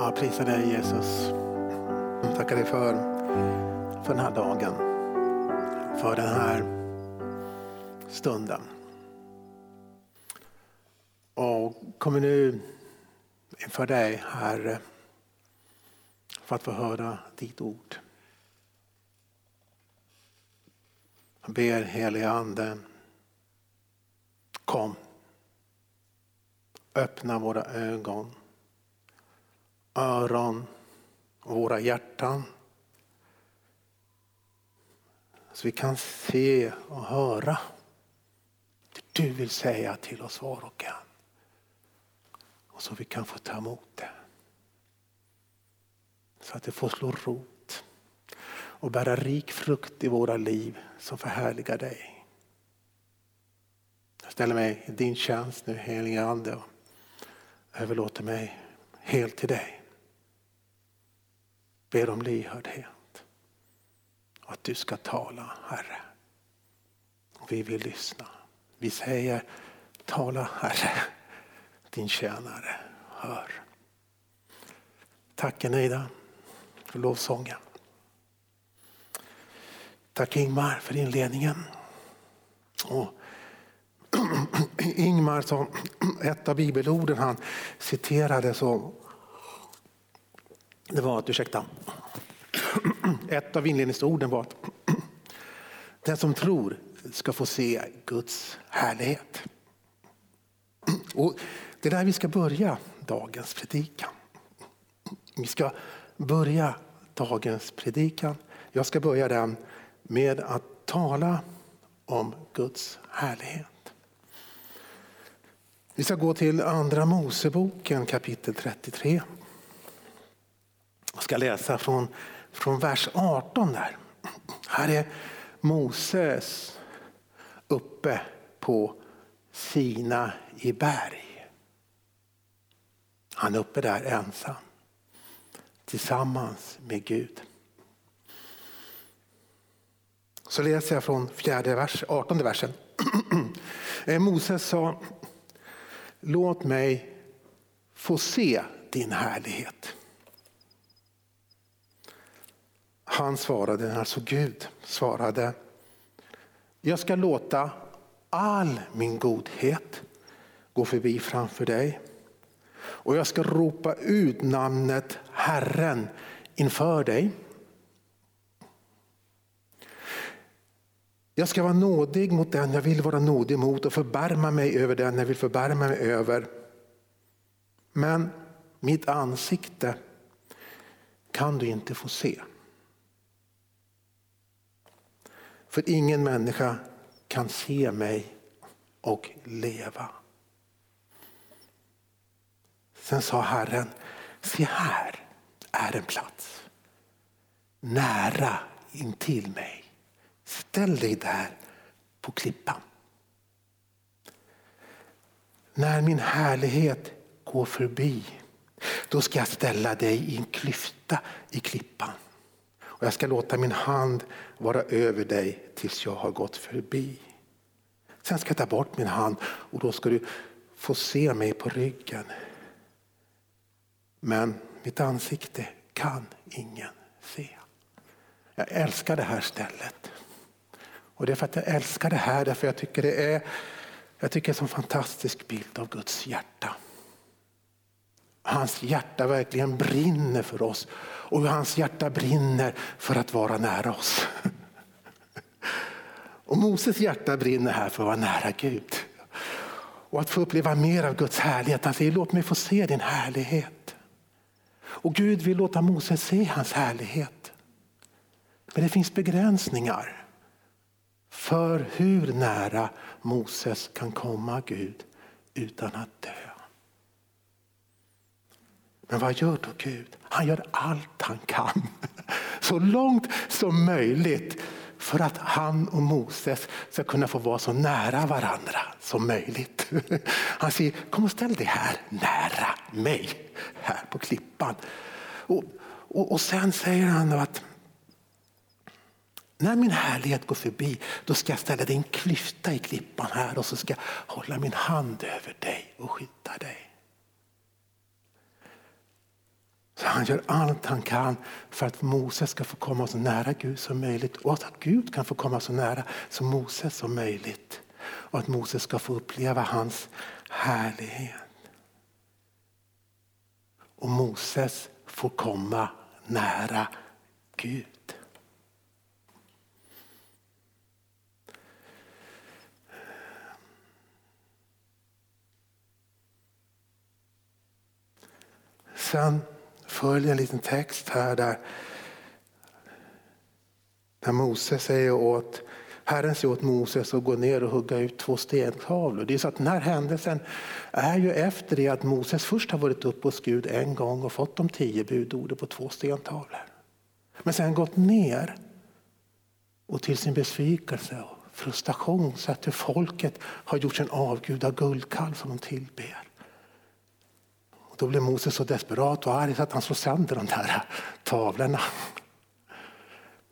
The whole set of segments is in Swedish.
Ja, prisa dig Jesus. Tackar dig för, för den här dagen. För den här stunden. Och kommer nu inför dig Herre för att få höra ditt ord. Jag ber helige Ande, kom. Öppna våra ögon, öron och våra hjärtan. Så vi kan se och höra det du vill säga till oss var och en. Och så vi kan få ta emot det. Så att det får slå rot och bära rik frukt i våra liv som förhärligar dig. Jag ställer mig i din tjänst nu helige Ande och överlåter mig helt till dig. Ber om lyhördhet och att du ska tala Herre. Och vi vill lyssna. Vi säger tala Herre, din tjänare hör. Tack Eneida för lovsången. Tack Ingmar för inledningen. Och Ingmar sa ett av bibelorden han citerade så det var att, ursäkta, ett av inledningsorden var att den som tror ska få se Guds härlighet. Och det är där vi ska börja dagens predikan. Vi ska börja dagens predikan. Jag ska börja den med att tala om Guds härlighet. Vi ska gå till Andra Moseboken kapitel 33. Jag ska läsa från, från vers 18 där. Här är Moses uppe på Sina i berg. Han är uppe där ensam tillsammans med Gud. Så läser jag från fjärde vers, 18 versen. Eh, Moses sa, låt mig få se din härlighet. Han svarade, alltså Gud svarade, jag ska låta all min godhet gå förbi framför dig och jag ska ropa ut namnet Herren inför dig. Jag ska vara nådig mot den jag vill vara nådig mot och förbarma mig över den jag vill förbarma mig över. Men mitt ansikte kan du inte få se. För ingen människa kan se mig och leva. Sen sa Herren, se här är en plats nära intill mig. Ställ dig där på klippan. När min härlighet går förbi, då ska jag ställa dig i en klyfta i klippan. Och jag ska låta min hand vara över dig tills jag har gått förbi. Sen ska jag ta bort min hand och då ska du få se mig på ryggen. Men mitt ansikte kan ingen se. Jag älskar det här stället. Och det är för att jag älskar det här, därför jag tycker det är, jag tycker det är en fantastisk bild av Guds hjärta. Hans hjärta verkligen brinner för oss och hur hans hjärta brinner för att vara nära oss. Och Moses hjärta brinner här för att vara nära Gud. Och att få uppleva mer av Guds härlighet. Han säger låt mig få se din härlighet. Och Gud vill låta Moses se hans härlighet. Men det finns begränsningar för hur nära Moses kan komma Gud utan att dö. Men vad gör då Gud? Han gör allt han kan, så långt som möjligt för att han och Moses ska kunna få vara så nära varandra som möjligt. Han säger, kom och ställ dig här nära mig, här på klippan. Och, och, och sen säger han att när min härlighet går förbi, då ska jag ställa dig en klyfta i klippan här och så ska jag hålla min hand över dig och skydda dig. Han gör allt han kan för att Moses ska få komma så nära Gud som möjligt och att Gud kan få komma så nära som Moses som möjligt. Och att Moses ska få uppleva hans härlighet. Och Moses får komma nära Gud. Sen följer en liten text här där, där Mose säger åt Herren säger åt Moses att gå ner och hugga ut två stentavlor. Det är så att den här händelsen är ju efter det att Moses först har varit uppe hos Gud en gång och fått de tio budorden på två stentavlor. Men sen gått ner och till sin besvikelse och frustration sett hur folket har gjort sin avgud av guldkalv som de tillber. Då blev Moses så desperat och arg så att han slog sönder de där tavlorna.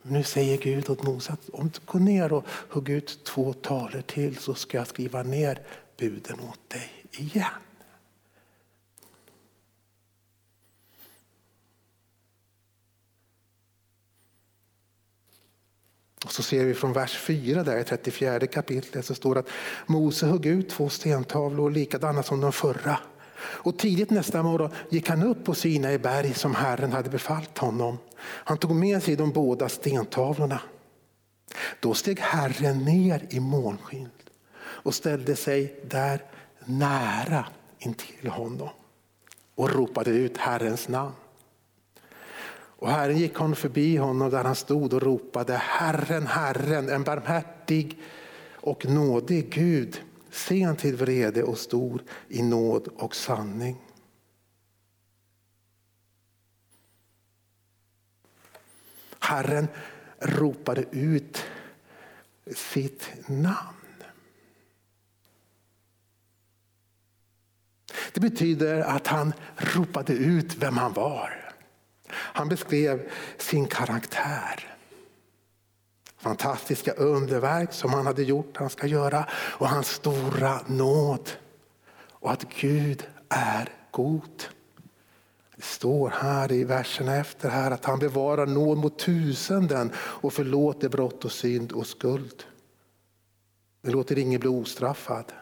Nu säger Gud åt Mose att om du går ner och hugger ut två tavlor till så ska jag skriva ner buden åt dig igen. Och så ser vi från vers 4 där i 34 kapitlet så står det att Mose högg ut två stentavlor likadana som de förra. Och tidigt nästa morgon gick han upp på Sinai berg som Herren hade befallt honom. Han tog med sig de båda stentavlorna. Då steg Herren ner i månsken och ställde sig där nära intill honom och ropade ut Herrens namn. Och Herren gick hon förbi honom där han stod och ropade Herren, Herren, en barmhärtig och nådig Gud, sen till vrede och stor i nåd och sanning. Herren ropade ut sitt namn. Det betyder att han ropade ut vem han var. Han beskrev sin karaktär. Fantastiska underverk som han hade gjort, han ska göra och hans stora nåd. Och att Gud är god. Det står här i versen efter här att han bevarar nåd mot tusenden och förlåter brott och synd och skuld. Men låter ingen bli ostraffad.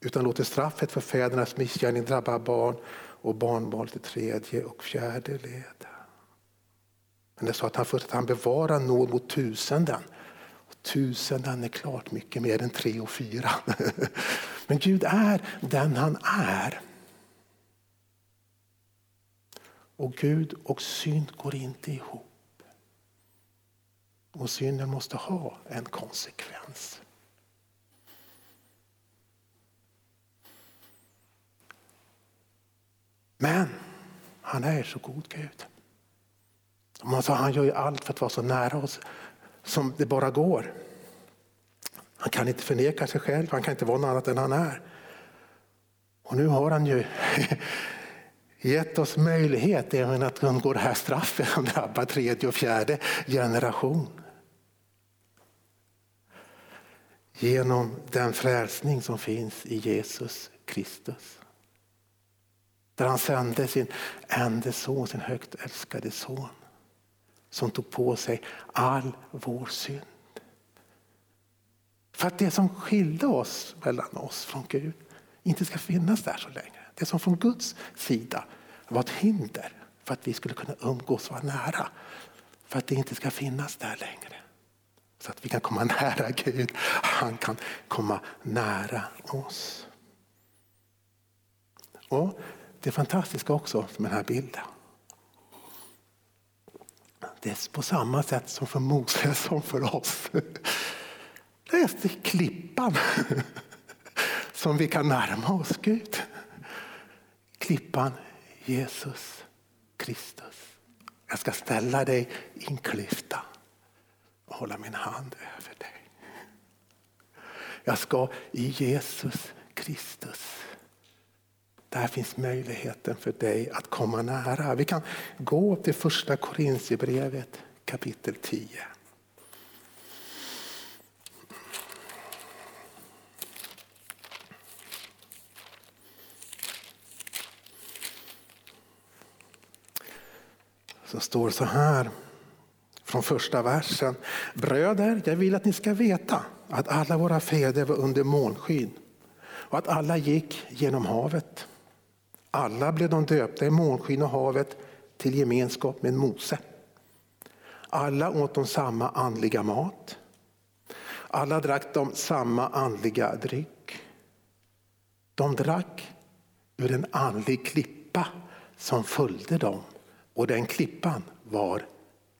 Utan låter straffet för fädernas missgärning drabba barn och barnbarn till tredje och fjärde led. Men det sa att han, först att han bevarar nåd mot tusenden. Och tusenden är klart mycket mer än tre och fyra. Men Gud är den han är. Och Gud och synd går inte ihop. Och synden måste ha en konsekvens. Men han är så god Gud. Man sa, alltså, han gör ju allt för att vara så nära oss som det bara går. Han kan inte förneka sig själv, han kan inte vara något annat än han är. Och nu har han ju gett oss möjlighet även att undgå det här straffet som drabbar tredje och fjärde generation. Genom den frälsning som finns i Jesus Kristus. Där han sände sin enda son, sin högt älskade son. Som tog på sig all vår synd. För att det som skilde oss mellan oss från Gud inte ska finnas där så länge. Det som från Guds sida var ett hinder för att vi skulle kunna umgås och vara nära. För att det inte ska finnas där längre. Så att vi kan komma nära Gud. Han kan komma nära oss. Och Det fantastiska också med den här bilden. Det är på samma sätt som för Moses som för oss. Det är klippan som vi kan närma oss Gud. Klippan Jesus Kristus. Jag ska ställa dig i en klyfta och hålla min hand över dig. Jag ska i Jesus Kristus. Där finns möjligheten för dig att komma nära. Vi kan gå till första Korintierbrevet kapitel 10. så står så här från första versen. Bröder, jag vill att ni ska veta att alla våra fäder var under månskyn och att alla gick genom havet. Alla blev de döpta i månskyn och havet till gemenskap med Mose. Alla åt de samma andliga mat. Alla drack de samma andliga dryck. De drack ur en andlig klippa som följde dem och den klippan var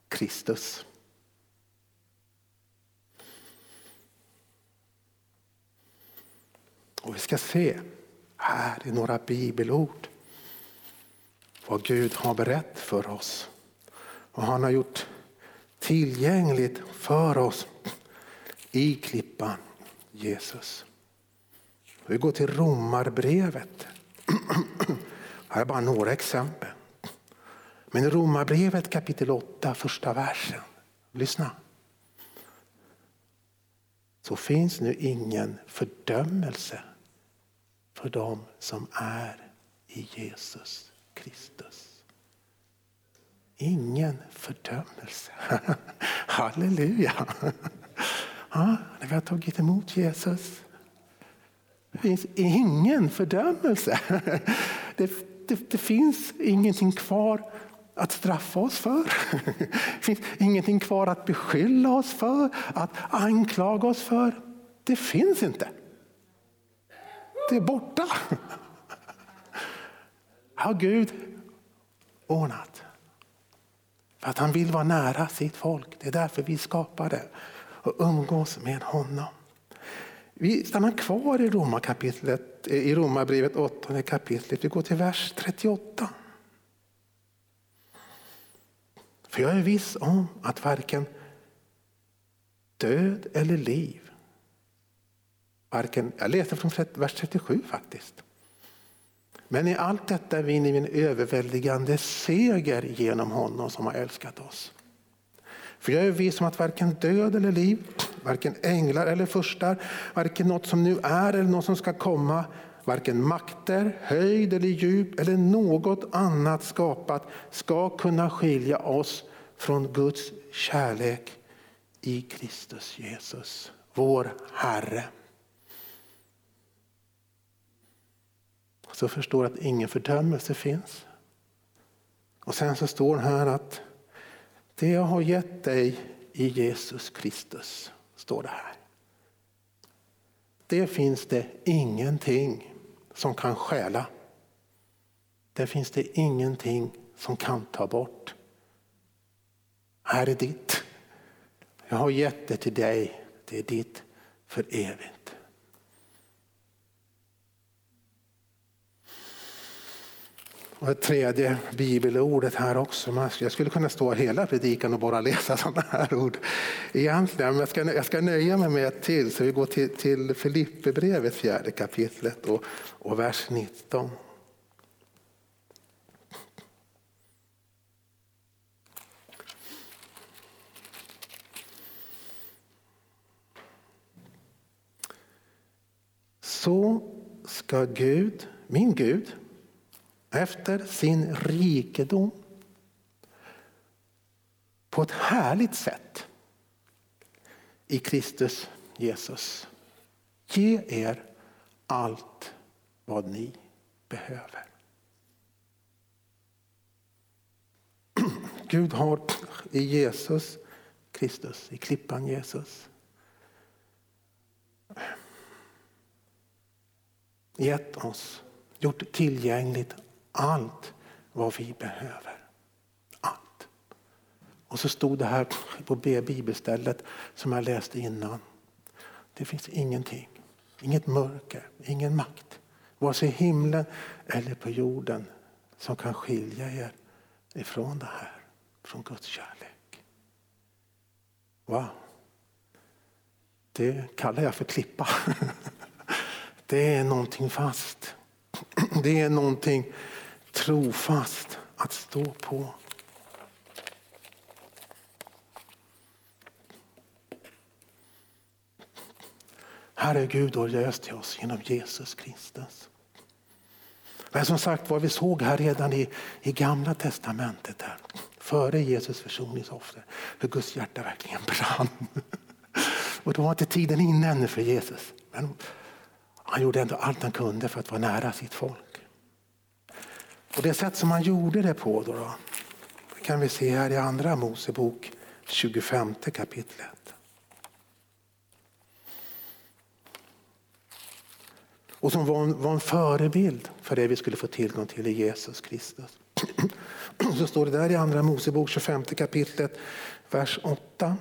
Kristus. Och vi ska se här i några bibelord vad Gud har berättat för oss. Och han har gjort tillgängligt för oss i klippan Jesus. Vi går till Romarbrevet. Här är bara några exempel. Men i Romarbrevet kapitel 8, första versen. Lyssna. Så finns nu ingen fördömelse för dem som är i Jesus Kristus. Ingen fördömelse. Halleluja! Ja, när vi har tagit emot Jesus. Det finns ingen fördömelse. Det, det, det finns ingenting kvar att straffa oss för. Det finns ingenting kvar att beskylla oss för, att anklaga oss för. Det finns inte. Det är borta. Har Gud ordnat. För att han vill vara nära sitt folk. Det är därför vi skapade och umgås med honom. Vi stannar kvar i Romarkapitlet, i Romarbrevet 8 kapitlet. Vi går till vers 38. För jag är viss om att varken död eller liv, varken, jag läser från vers 37 faktiskt. Men i allt detta vinner vi en överväldigande seger genom honom som har älskat oss. För jag är viss om att varken död eller liv, varken änglar eller furstar, varken något som nu är eller något som ska komma, varken makter, höjd eller djup eller något annat skapat ska kunna skilja oss från Guds kärlek i Kristus Jesus, vår Herre. Så förstår att ingen fördömelse finns. Och sen så står det här att det jag har gett dig i Jesus Kristus, står det här. Det finns det ingenting som kan stjäla. Det finns det ingenting som kan ta bort. Här är ditt. Jag har gett det till dig. Det är ditt för evigt. Och det tredje bibelordet här också. Jag skulle kunna stå hela predikan och bara läsa sådana här ord. Egentligen, men jag ska, jag ska nöja mig med ett till. Så vi går till, till Filipperbrevet, fjärde kapitlet och, och vers 19. Så ska Gud, min Gud, efter sin rikedom på ett härligt sätt i Kristus Jesus ge er allt vad ni behöver. Gud har i Jesus Kristus, i klippan Jesus gett oss, gjort tillgängligt allt vad vi behöver. Allt. Och så stod det här på bibelstället som jag läste innan. Det finns ingenting, inget mörker, ingen makt, vare sig i himlen eller på jorden som kan skilja er ifrån det här, från Guds kärlek. Wow. Det kallar jag för klippa. Det är någonting fast. Det är någonting trofast att stå på. Herre Gud har löst till oss genom Jesus Kristus. Men som sagt vad vi såg här redan i, i gamla testamentet. Här. före Jesus försoningsoffer, hur Guds hjärta verkligen brann. Och då var inte tiden inne ännu för Jesus. Men han gjorde ändå allt han kunde för att vara nära sitt folk. Och Det sätt som han gjorde det på då, då kan vi se här i andra Mosebok 25 kapitlet. Och som var en, var en förebild för det vi skulle få tillgång till i Jesus Kristus. Så står det där i andra Mosebok 25 kapitlet, vers 8.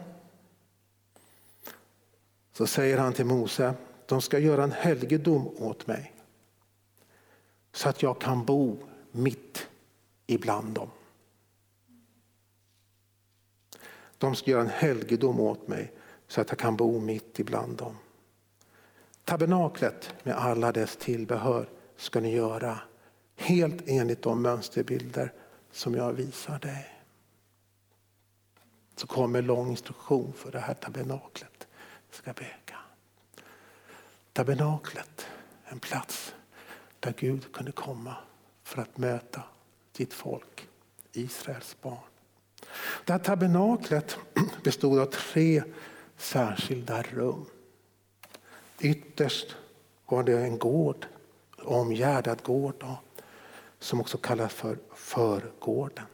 Så säger han till Mose, de ska göra en helgedom åt mig så att jag kan bo mitt ibland dem. De ska göra en helgedom åt mig så att jag kan bo mitt ibland dem. Tabernaklet med alla dess tillbehör ska ni göra helt enligt de mönsterbilder som jag visar dig. Så kommer lång instruktion för det här tabernaklet ska bygga. Tabernaklet, en plats där Gud kunde komma för att möta sitt folk, Israels barn. Det här tabernaklet bestod av tre särskilda rum. Ytterst var det en gård, omgärdad gård då, som också kallas för förgården.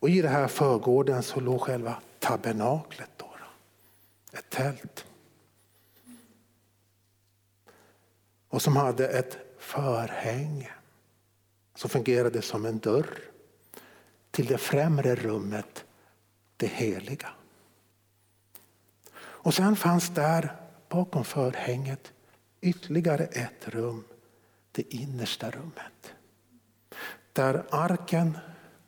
Och I den här förgården så låg själva tabernaklet, då, då, ett tält. Och som hade ett förhänge fungerar fungerade som en dörr till det främre rummet, det heliga. Och sen fanns där bakom förhänget ytterligare ett rum, det innersta rummet. Där arken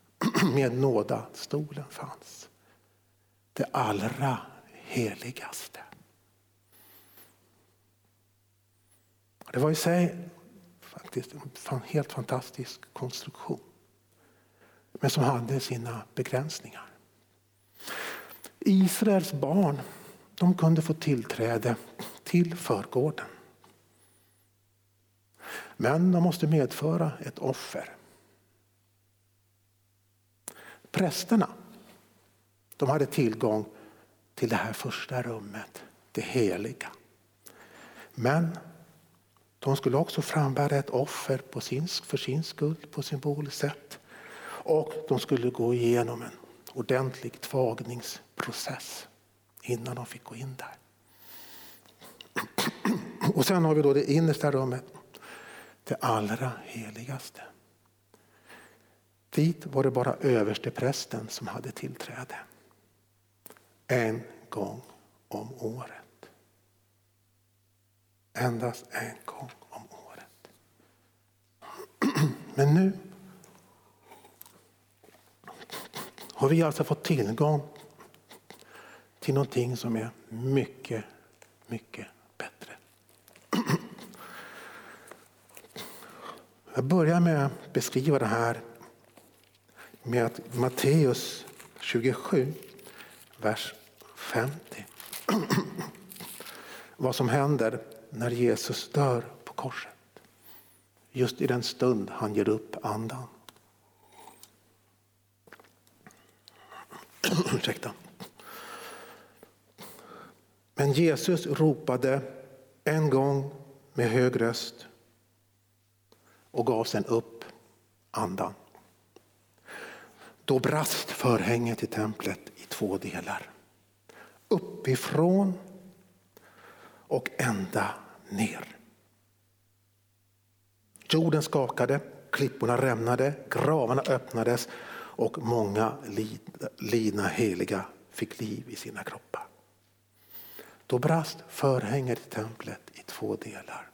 med nådastolen fanns. Det allra heligaste. Det var i sig faktiskt en helt fantastisk konstruktion. Men som hade sina begränsningar. Israels barn de kunde få tillträde till förgården. Men de måste medföra ett offer. Prästerna de hade tillgång till det här första rummet, det heliga. Men de skulle också frambära ett offer på sin, för sin skuld på symboliskt sätt. Och de skulle gå igenom en ordentlig tvagningsprocess innan de fick gå in där. Och sen har vi då det innersta rummet, det allra heligaste. Dit var det bara översteprästen som hade tillträde. En gång om året. Endast en gång om året. Men nu har vi alltså fått tillgång till någonting som är mycket, mycket bättre. Jag börjar med att beskriva det här med att Matteus 27, vers 50. Vad som händer när Jesus dör på korset. Just i den stund han ger upp andan. Ursäkta. Men Jesus ropade en gång med hög röst och gav sen upp andan. Då brast förhänget i templet i två delar. Uppifrån och ända ner. Jorden skakade, klipporna rämnade, gravarna öppnades och många lidna heliga fick liv i sina kroppar. Då brast förhänget i templet i två delar,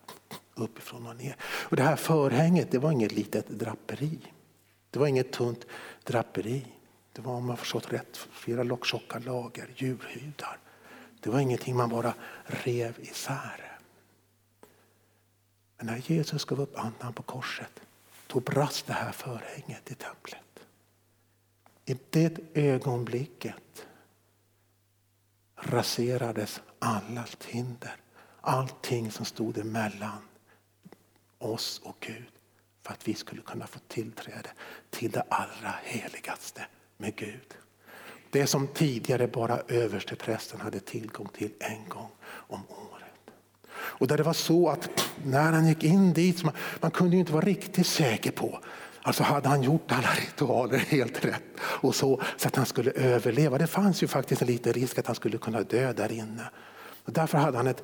uppifrån och ner. Och det här förhänget det var inget litet draperi. Det var inget tunt draperi. Det var om man förstått rätt flera locktjocka lager djurhudar. Det var ingenting man bara rev isär. Men när Jesus gav upp andan på korset då brast det här förhänget i templet. I det ögonblicket raserades allt hinder. Allting som stod emellan oss och Gud för att vi skulle kunna få tillträde till det allra heligaste med Gud. Det som tidigare bara översteprästen hade tillgång till en gång om året. Och där det var så att när han gick in dit, man, man kunde inte vara riktigt säker på Alltså hade han gjort alla ritualer helt rätt och så, så att han skulle överleva. Det fanns ju faktiskt en liten risk att han skulle kunna dö där inne. Och därför hade han ett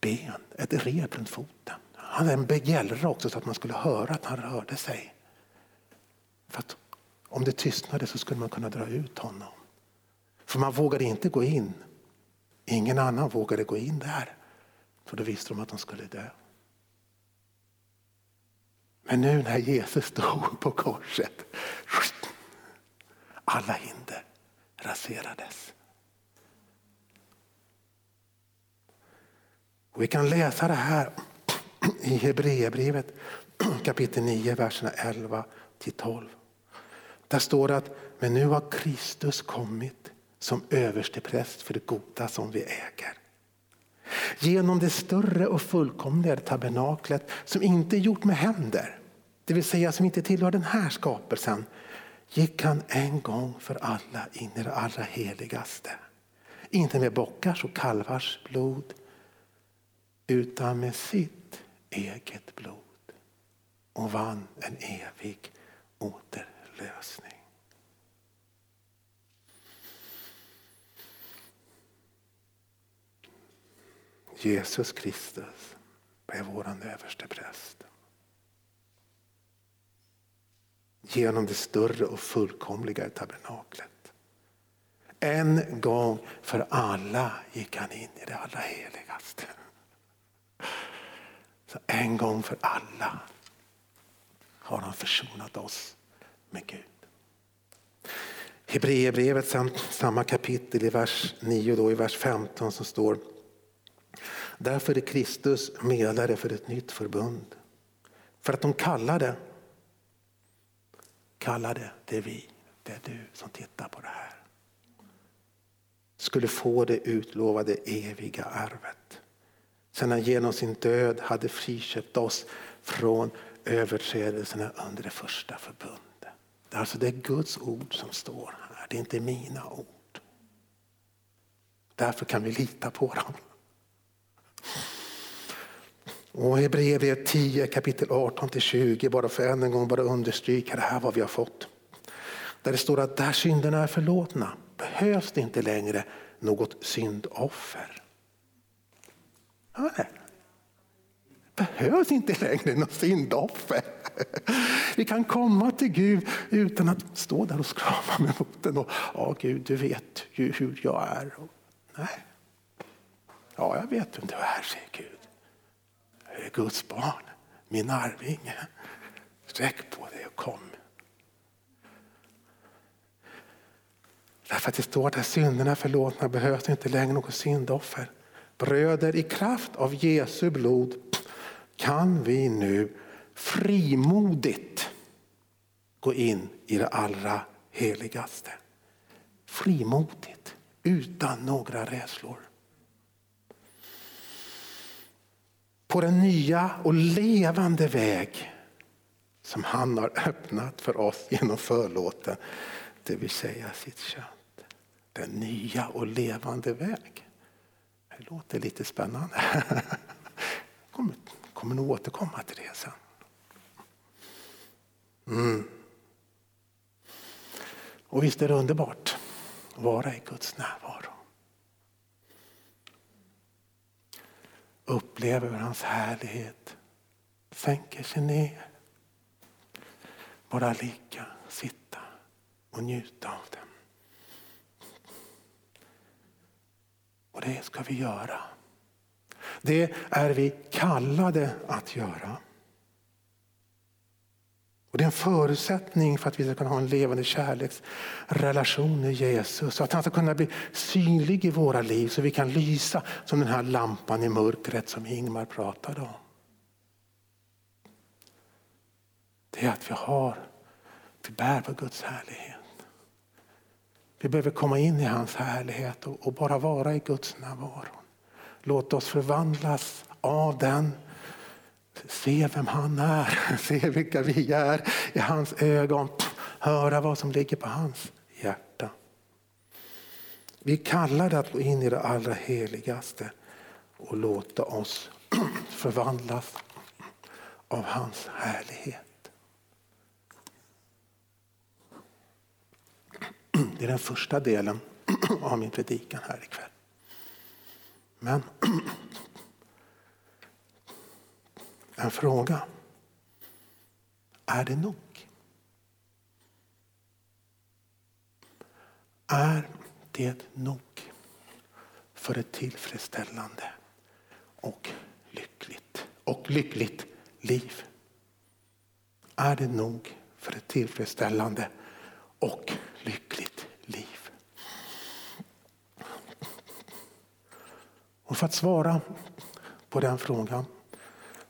ben, ett rep runt foten. Han hade en begällra också så att man skulle höra att han rörde sig. För att om det tystnade så skulle man kunna dra ut honom. För man vågade inte gå in. Ingen annan vågade gå in där. För då visste de att de skulle dö. Men nu när Jesus stod på korset, alla hinder raserades. Och vi kan läsa det här i Hebreerbrevet kapitel 9, verserna 11 till 12. Där står det att men nu har Kristus kommit som överstepräst för det goda som vi äger. Genom det större och fullkomligare tabernaklet som inte är gjort med händer, det vill säga som inte tillhör den här skapelsen, gick han en gång för alla in i det allra heligaste. Inte med bockars och kalvars blod, utan med sitt eget blod och vann en evig lösning. Jesus Kristus är vår överste präst. Genom det större och fullkomliga tabernaklet. En gång för alla gick han in i det allra heligaste. Så en gång för alla har han försonat oss med Gud. Hebreerbrevet, samma kapitel i vers 9, då, i vers 15 som står Därför är Kristus medlare för ett nytt förbund. För att de kallade, kallade, det är vi, det är du som tittar på det här. Skulle få det utlovade eviga arvet. Sen han genom sin död hade friköpt oss från överträdelserna under det första förbundet. Alltså det är Guds ord som står här, det är inte mina ord. Därför kan vi lita på dem. Och Hebreerbrevet 10 kapitel 18-20 bara för än en gång bara understryka det här vad vi har fått. Där det står att där synderna är förlåtna behövs det inte längre något syndoffer. Ja, det behövs inte längre något syndoffer. Vi kan komma till Gud utan att stå där och skrama med foten och ja Gud du vet ju hur jag är. Nej. Ja jag vet vem du är säger Gud. Jag är Guds barn, min arvinge. Sträck på dig och kom. Därför att det står att synderna är förlåtna behövs inte längre något syndoffer. Bröder, i kraft av Jesu blod kan vi nu frimodigt gå in i det allra heligaste. Frimodigt, utan några rädslor. På den nya och levande väg som han har öppnat för oss genom förlåten, det vill säga sitt kött. Den nya och levande väg. Det låter lite spännande. kommer, kommer nog återkomma till det sen. Mm. Och visst är det underbart att vara i Guds närvaro. uppleva hur hans härlighet. Sänker sig ner. Bara ligga, sitta och njuta av den. Och det ska vi göra. Det är vi kallade att göra. Och Det är en förutsättning för att vi ska kunna ha en levande kärleksrelation med Jesus. Så att han ska kunna bli synlig i våra liv så vi kan lysa som den här lampan i mörkret som Ingmar pratade om. Det är att vi har, vi bär på Guds härlighet. Vi behöver komma in i hans härlighet och, och bara vara i Guds närvaro. Låt oss förvandlas av den se vem han är, se vilka vi är i hans ögon, höra vad som ligger på hans hjärta. Vi är kallade att gå in i det allra heligaste och låta oss förvandlas av hans härlighet. Det är den första delen av min predikan här ikväll. Men en fråga. Är det nog? Är det nog för ett tillfredsställande och lyckligt och lyckligt liv? Är det nog för ett tillfredsställande och lyckligt liv? Och för att svara på den frågan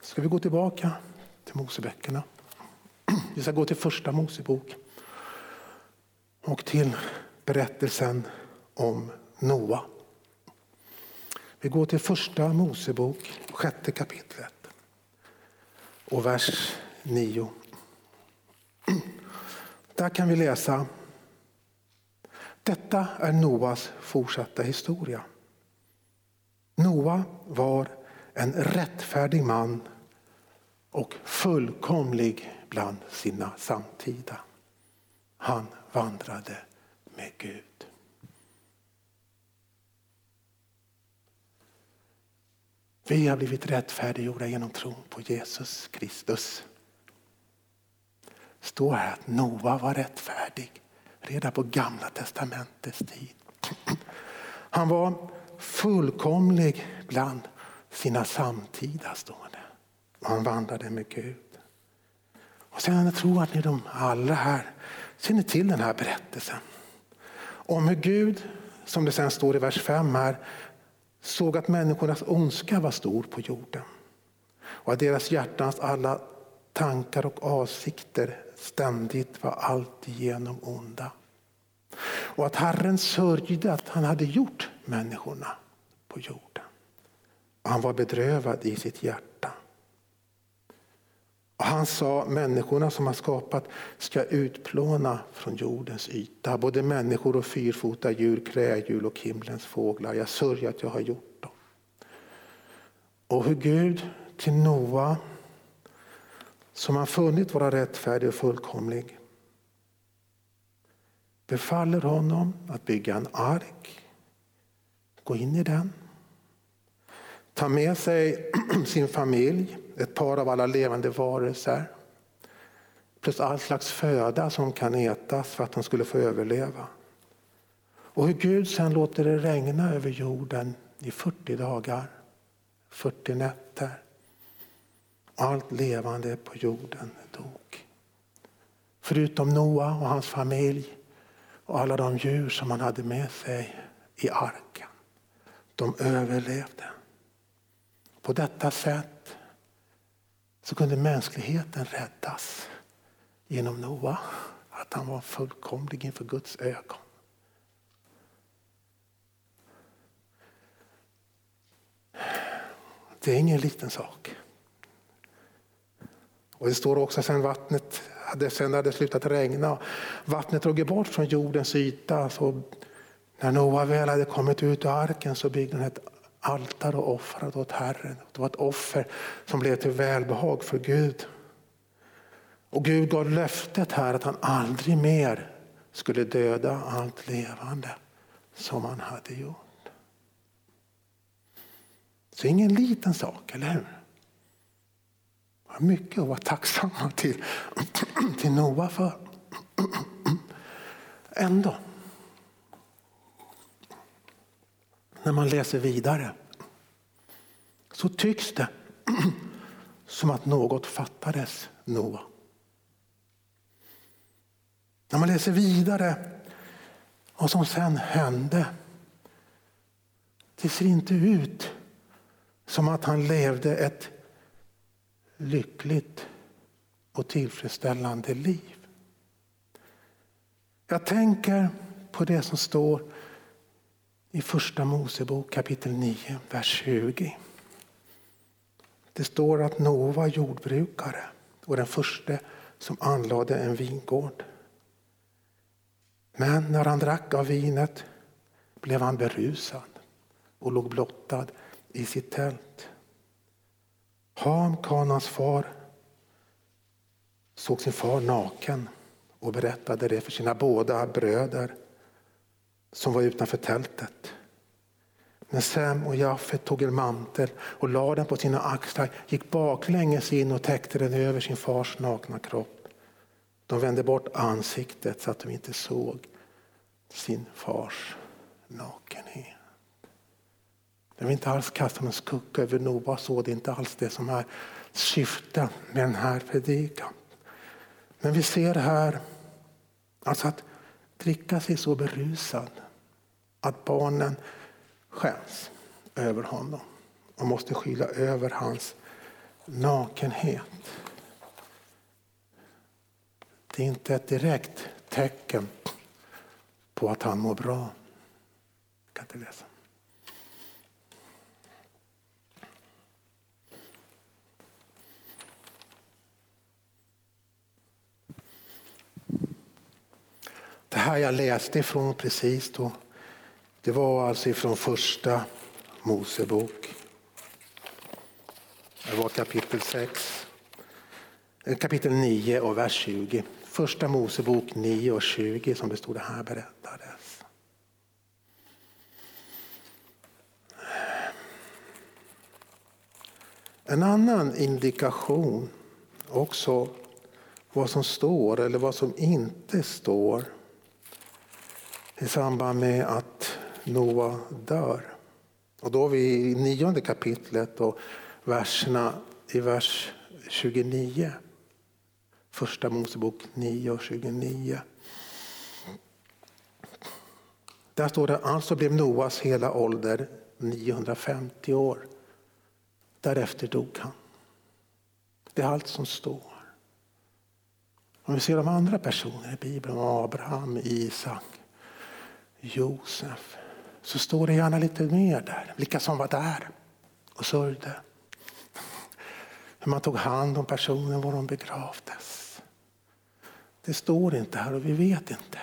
ska vi gå tillbaka till Moseböckerna. Vi ska gå till första Mosebok och till berättelsen om Noa. Vi går till första Mosebok, sjätte kapitlet och vers 9. Där kan vi läsa Detta är Noas fortsatta historia. Noa var en rättfärdig man och fullkomlig bland sina samtida. Han vandrade med Gud. Vi har blivit rättfärdiggjorda genom tron på Jesus Kristus. står här att Noa var rättfärdig redan på gamla testamentets tid. Han var fullkomlig bland sina samtida, står det. Han vandrade med Gud. Och sen jag tror att ni de alla här känner till den här berättelsen. Om hur Gud, som det sen står i vers 5 här, såg att människornas ondska var stor på jorden. Och att deras hjärtans alla tankar och avsikter ständigt var alltigenom onda. Och att Herren sörjde att han hade gjort människorna på jorden. Han var bedrövad i sitt hjärta. Och han sa människorna som har skapat ska utplåna från jordens yta både människor och fyrfota djur, kräldjur och himlens fåglar. Jag sörjer att jag har gjort dem. Och hur Gud till Noa som han funnit vara rättfärdig och fullkomlig befaller honom att bygga en ark, gå in i den, ta med sig sin familj ett par av alla levande varelser. Plus all slags föda som kan ätas för att de skulle få överleva. Och hur Gud sen låter det regna över jorden i 40 dagar, 40 nätter. Allt levande på jorden dog. Förutom Noa och hans familj och alla de djur som han hade med sig i arken. De överlevde. På detta sätt så kunde mänskligheten räddas genom Noa. Att han var fullkomlig inför Guds ögon. Det är ingen liten sak. Och Det står också sen vattnet hade, sen hade slutat regna. Vattnet drog bort från jordens yta. Så när Noa väl hade kommit ut ur arken så byggde han ett altare och offrade åt Herren. Det var ett offer som blev till välbehag för Gud. Och Gud gav löftet här att han aldrig mer skulle döda allt levande som han hade gjort. Så ingen liten sak, eller hur? har mycket att vara tacksamma till, till Noa för. Ändå när man läser vidare så tycks det som att något fattades Noa. När man läser vidare vad som sen hände. Det ser inte ut som att han levde ett lyckligt och tillfredsställande liv. Jag tänker på det som står i Första Mosebok kapitel 9, vers 20. Det står att Noa var jordbrukare och den första som anlade en vingård. Men när han drack av vinet blev han berusad och låg blottad i sitt tält. Ham, Kanans far, såg sin far naken och berättade det för sina båda bröder som var utanför tältet. Men Sem och Jaffet tog en mantel och lade den på sina axlar gick baklänges in och täckte den över sin fars nakna kropp. De vände bort ansiktet så att de inte såg sin fars nakenhet. Jag vill inte alls kasta någon skugga över Noa så, det är inte alls det som är syftet med den här predikan. Men vi ser här alltså att dricka sig så berusad att barnen skäms över honom och måste skylla över hans nakenhet. Det är inte ett direkt tecken på att han mår bra. Jag kan inte läsa. Det här jag läste ifrån precis då, det var alltså ifrån första Mosebok. Det var kapitel 6, eh, kapitel 9 och vers 20. Första Mosebok 9 och 20 som det stod det här berättades. En annan indikation också vad som står eller vad som inte står i samband med att Noa dör. Och då är vi i nionde kapitlet och verserna i vers 29. Första Mosebok 9 och 29. Där står det, alltså blev Noas hela ålder 950 år. Därefter dog han. Det är allt som står. Om vi ser de andra personerna i Bibeln, Abraham, Isak, Josef, så står det gärna lite mer där. Vilka som var där och sörjde. Hur man tog hand om personen, var de begravdes. Det står inte här och vi vet inte.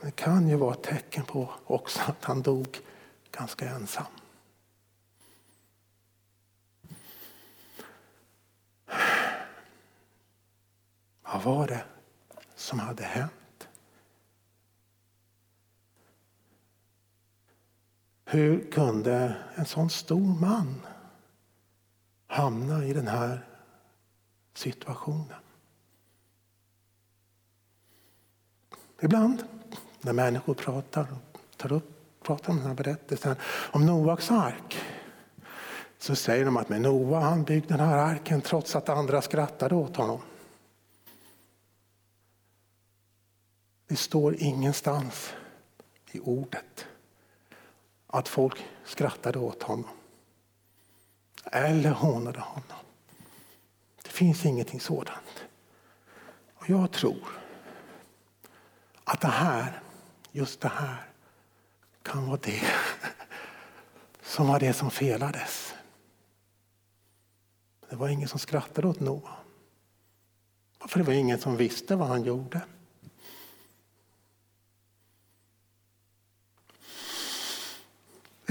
Men det kan ju vara ett tecken på också att han dog ganska ensam. Vad var det som hade hänt? Hur kunde en sån stor man hamna i den här situationen? Ibland när människor pratar, tar upp, pratar om den här berättelsen om Noaks ark så säger de att men Noa han byggde den här arken trots att andra skrattade åt honom. Det står ingenstans i ordet att folk skrattade åt honom eller hånade honom. Det finns ingenting sådant. Och jag tror att det här, just det här, kan vara det som var det som felades. Det var ingen som skrattade åt Noa. För det var ingen som visste vad han gjorde.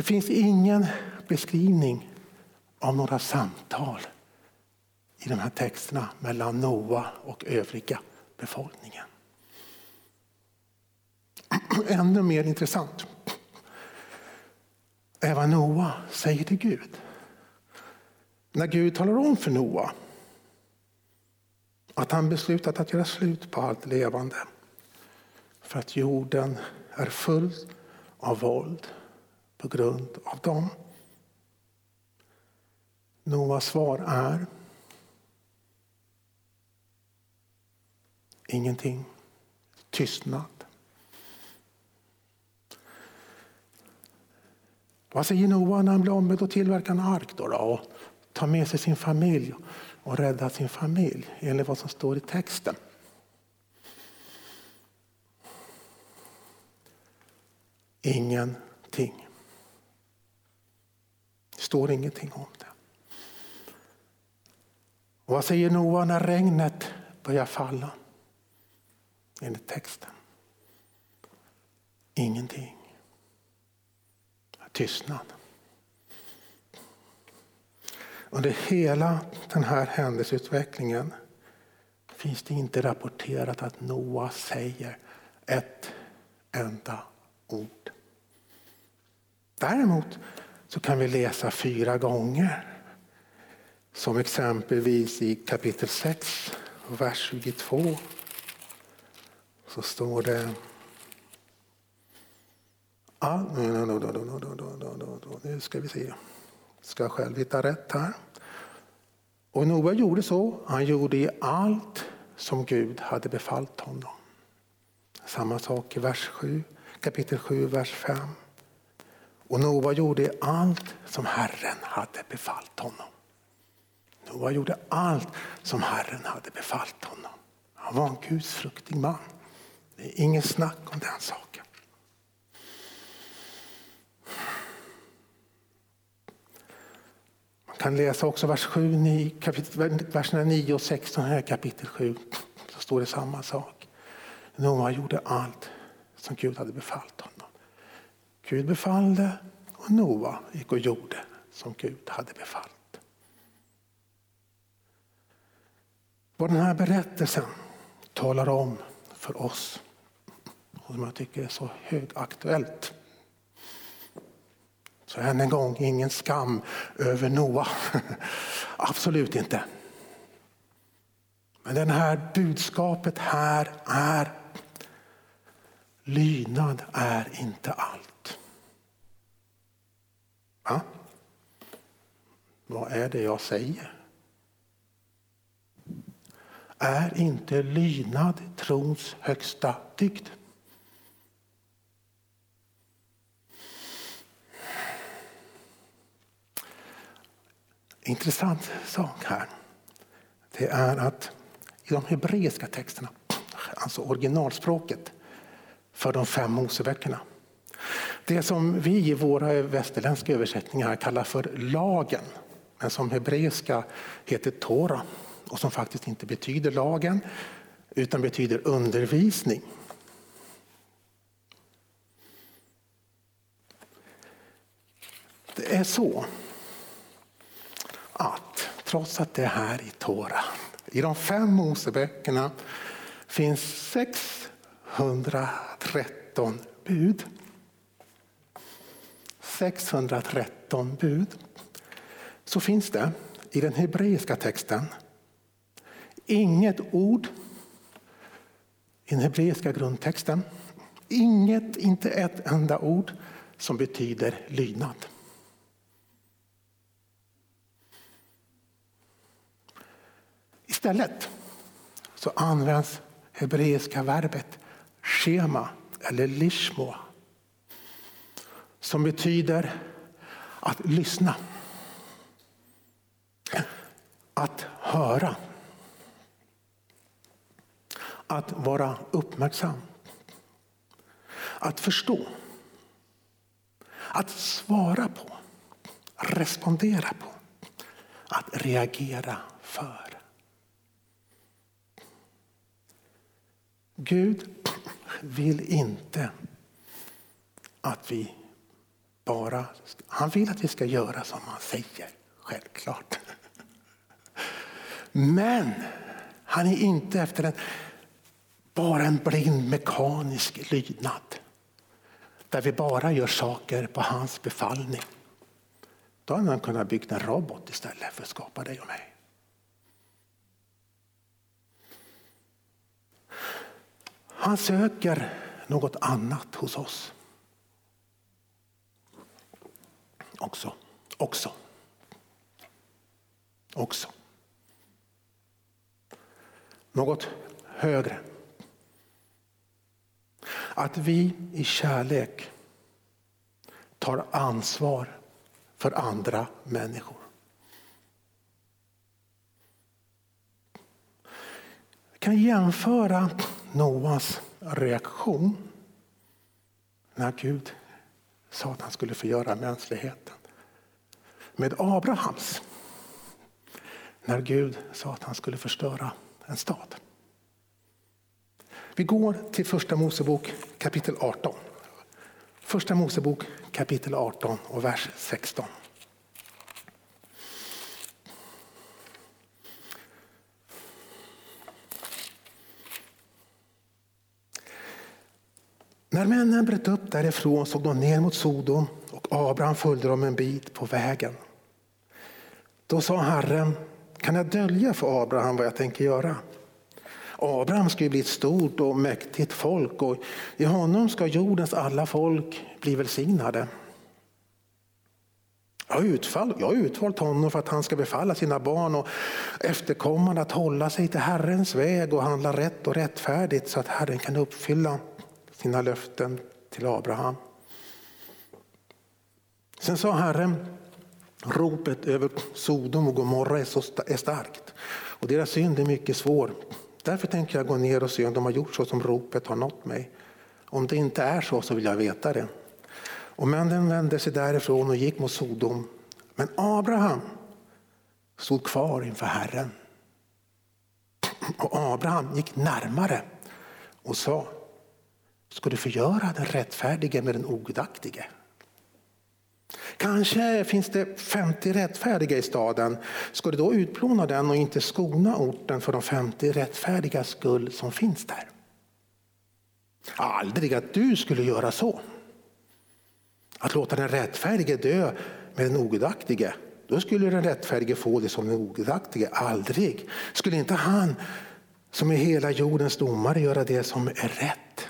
Finns ingen beskrivning av några samtal i de här texterna mellan Noa och övriga befolkningen. Ännu mer intressant är vad Noa säger till Gud. När Gud talar om för Noa att han beslutat att göra slut på allt levande för att jorden är full av våld på grund av dem. Noas svar är ingenting. Tystnad. Vad säger Noa när han blir ombedd att tillverka en ark då, då och ta med sig sin familj och rädda sin familj enligt vad som står i texten? Ingenting. Det står ingenting om det. Och vad säger Noa när regnet börjar falla? Enligt texten. Ingenting. Tystnad. Under hela den här händelseutvecklingen finns det inte rapporterat att Noa säger ett enda ord. Däremot så kan vi läsa fyra gånger. Som exempelvis i kapitel 6, vers 22. Så står det Ah, nu ska vi se. Ska jag själv hitta rätt här. Och Noa gjorde så. Han gjorde i allt som Gud hade befallt honom. Samma sak i vers 7, kapitel 7, vers 5. Och Noa gjorde allt som Herren hade befallt honom. Noa gjorde allt som Herren hade befallt honom. Han var en gudsfruktig man. Det är ingen snack om den saken. Man kan läsa också vers 7, 9, kapitel, verserna 9 och 16 här kapitel 7. Så står det samma sak. Noa gjorde allt som Gud hade befallt honom. Gud befallde och Noa gick och gjorde som Gud hade befallt. Vad den här berättelsen talar om för oss och som jag tycker är så högaktuellt. Så än en gång, ingen skam över Noa. Absolut inte. Men det här budskapet här är lydnad är inte allt. Va? Vad är det jag säger? Är inte lydnad trons högsta dygd? Intressant sak här. Det är att i de hebreiska texterna, alltså originalspråket för de fem Moseböckerna. Det som vi i våra västerländska översättningar kallar för lagen, men som hebreiska heter Tora och som faktiskt inte betyder lagen utan betyder undervisning. Det är så att trots att det är här i Tora, i de fem Moseböckerna finns 613 bud. 613 bud. Så finns det i den hebreiska texten inget ord i den hebreiska grundtexten. Inget, inte ett enda ord som betyder lydnad. Istället så används hebreiska verbet schema eller lishmo som betyder att lyssna, att höra, att vara uppmärksam, att förstå, att svara på, respondera på, att reagera för. Gud vill inte att vi bara... Han vill att vi ska göra som han säger, självklart. Men han är inte efter en, bara en blind mekanisk lydnad. Där vi bara gör saker på hans befallning. Då hade han kunnat bygga en robot istället för att skapa dig och mig. Han söker något annat hos oss. Också. Också. Också. Något högre. Att vi i kärlek tar ansvar för andra människor. Vi kan jämföra Noas reaktion när Gud sa att han skulle förgöra mänskligheten. Med Abrahams. när Gud sa att han skulle förstöra en stad. Vi går till första Mosebok kapitel 18. Första Mosebok kapitel 18 och vers 16. När männen bröt upp därifrån såg de ner mot Sodom och Abraham följde dem en bit på vägen. Då sa Herren, kan jag dölja för Abraham vad jag tänker göra? Abraham ska ju bli ett stort och mäktigt folk och i honom ska jordens alla folk bli välsignade. Jag har, utfall, jag har utvalt honom för att han ska befalla sina barn och efterkommande att hålla sig till Herrens väg och handla rätt och rättfärdigt så att Herren kan uppfylla sina löften till Abraham. Sen sa Herren, ropet över Sodom och Gomorra är, så är starkt och deras synd är mycket svår. Därför tänker jag gå ner och se om de har gjort så som ropet har nått mig. Om det inte är så så vill jag veta det. Och männen vände sig därifrån och gick mot Sodom. Men Abraham stod kvar inför Herren. Och Abraham gick närmare och sa, ska du förgöra den rättfärdige med den ogudaktige? Kanske finns det 50 rättfärdiga i staden. Ska du då utplåna den och inte skona orten för de 50 rättfärdiga skull som finns där? Aldrig att du skulle göra så. Att låta den rättfärdige dö med den ogudaktige. Då skulle den rättfärdige få det som den ogudaktige. Aldrig. Skulle inte han som är hela jordens domare göra det som är rätt?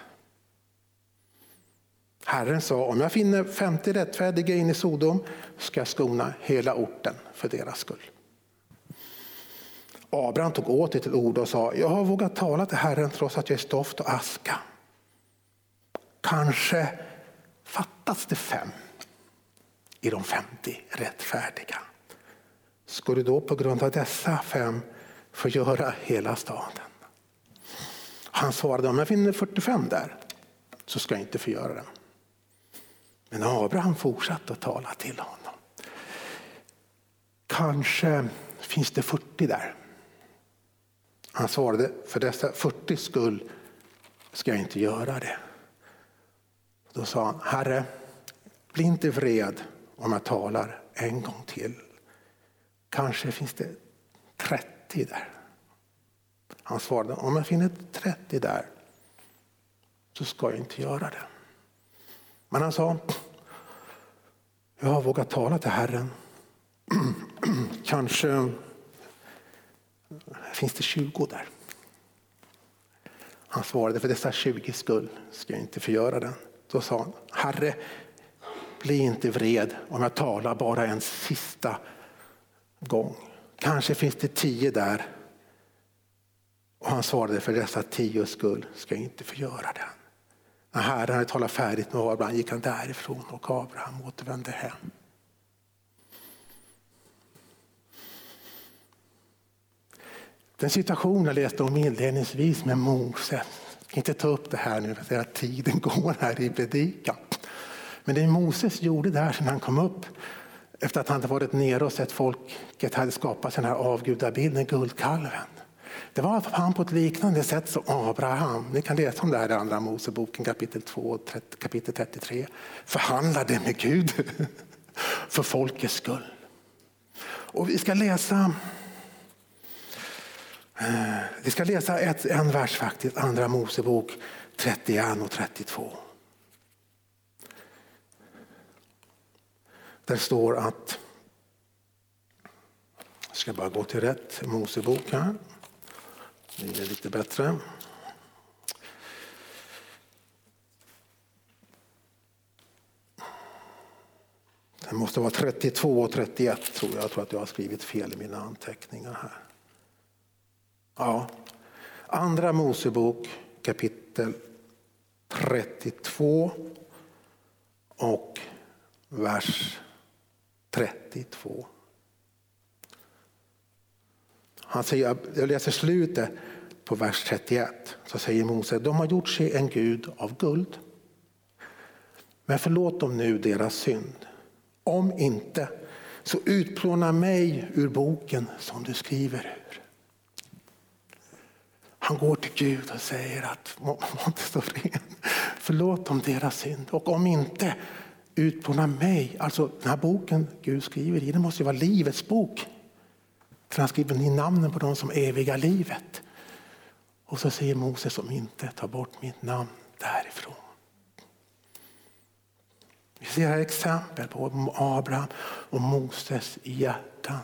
Herren sa, om jag finner 50 rättfärdiga in i Sodom ska jag skona hela orten för deras skull. Abraham tog åter till ord och sa, jag har vågat tala till Herren trots att jag är stoft och aska. Kanske fattas det fem i de 50 rättfärdiga. Ska du då på grund av dessa fem förgöra hela staden? Han svarade, om jag finner 45 där så ska jag inte förgöra den. Men Abraham fortsatte att tala till honom. Kanske finns det 40 där. Han svarade, för dessa 40 skull ska jag inte göra det. Då sa han, Herre, bli inte vred om jag talar en gång till. Kanske finns det 30 där. Han svarade, om jag finner 30 där så ska jag inte göra det. Men han sa, jag har vågat tala till Herren. Kanske finns det 20 där. Han svarade, för dessa 20 skull ska jag inte förgöra den. Då sa han, Herre, bli inte vred om jag talar bara en sista gång. Kanske finns det tio där. Och han svarade, för dessa tio skull ska jag inte förgöra den. När Herren hade talat färdigt med Abraham gick han därifrån och Abraham återvände hem. Den situation jag läste om inledningsvis med Mose, jag ska inte ta upp det här nu för att tiden går här i predikan. Men det Moses gjorde där sen han kom upp efter att han hade varit nere och sett folket hade skapat den här avgudabilden, guldkalven. Det var alltså han på ett liknande sätt som Abraham. Ni kan läsa om det här i Andra Moseboken kapitel 2 och kapitel 33. Förhandlade med Gud för folkets skull. Och vi ska läsa eh, vi ska läsa ett, en vers faktiskt, Andra Mosebok 31 och 32. Där står att, jag ska bara gå till rätt Mosebok här. Det är lite bättre. Det måste vara 32 och 31 tror jag. Jag tror att jag har skrivit fel i mina anteckningar här. Ja, Andra Mosebok kapitel 32 och vers 32. Han säger, jag läser slutet på vers 31. Så säger Mose, de har gjort sig en gud av guld. Men förlåt dem nu deras synd. Om inte Så utplåna mig ur boken som du skriver ur. Han går till Gud och säger att må, må inte så ren. Förlåt dem deras synd. Och om inte, utplåna mig. Alltså den här boken Gud skriver i, det måste ju vara livets bok. För han skriver ner namnen på dem som eviga livet. Och så säger Moses om inte, ta bort mitt namn därifrån. Vi ser här exempel på Abraham och Moses hjärtan.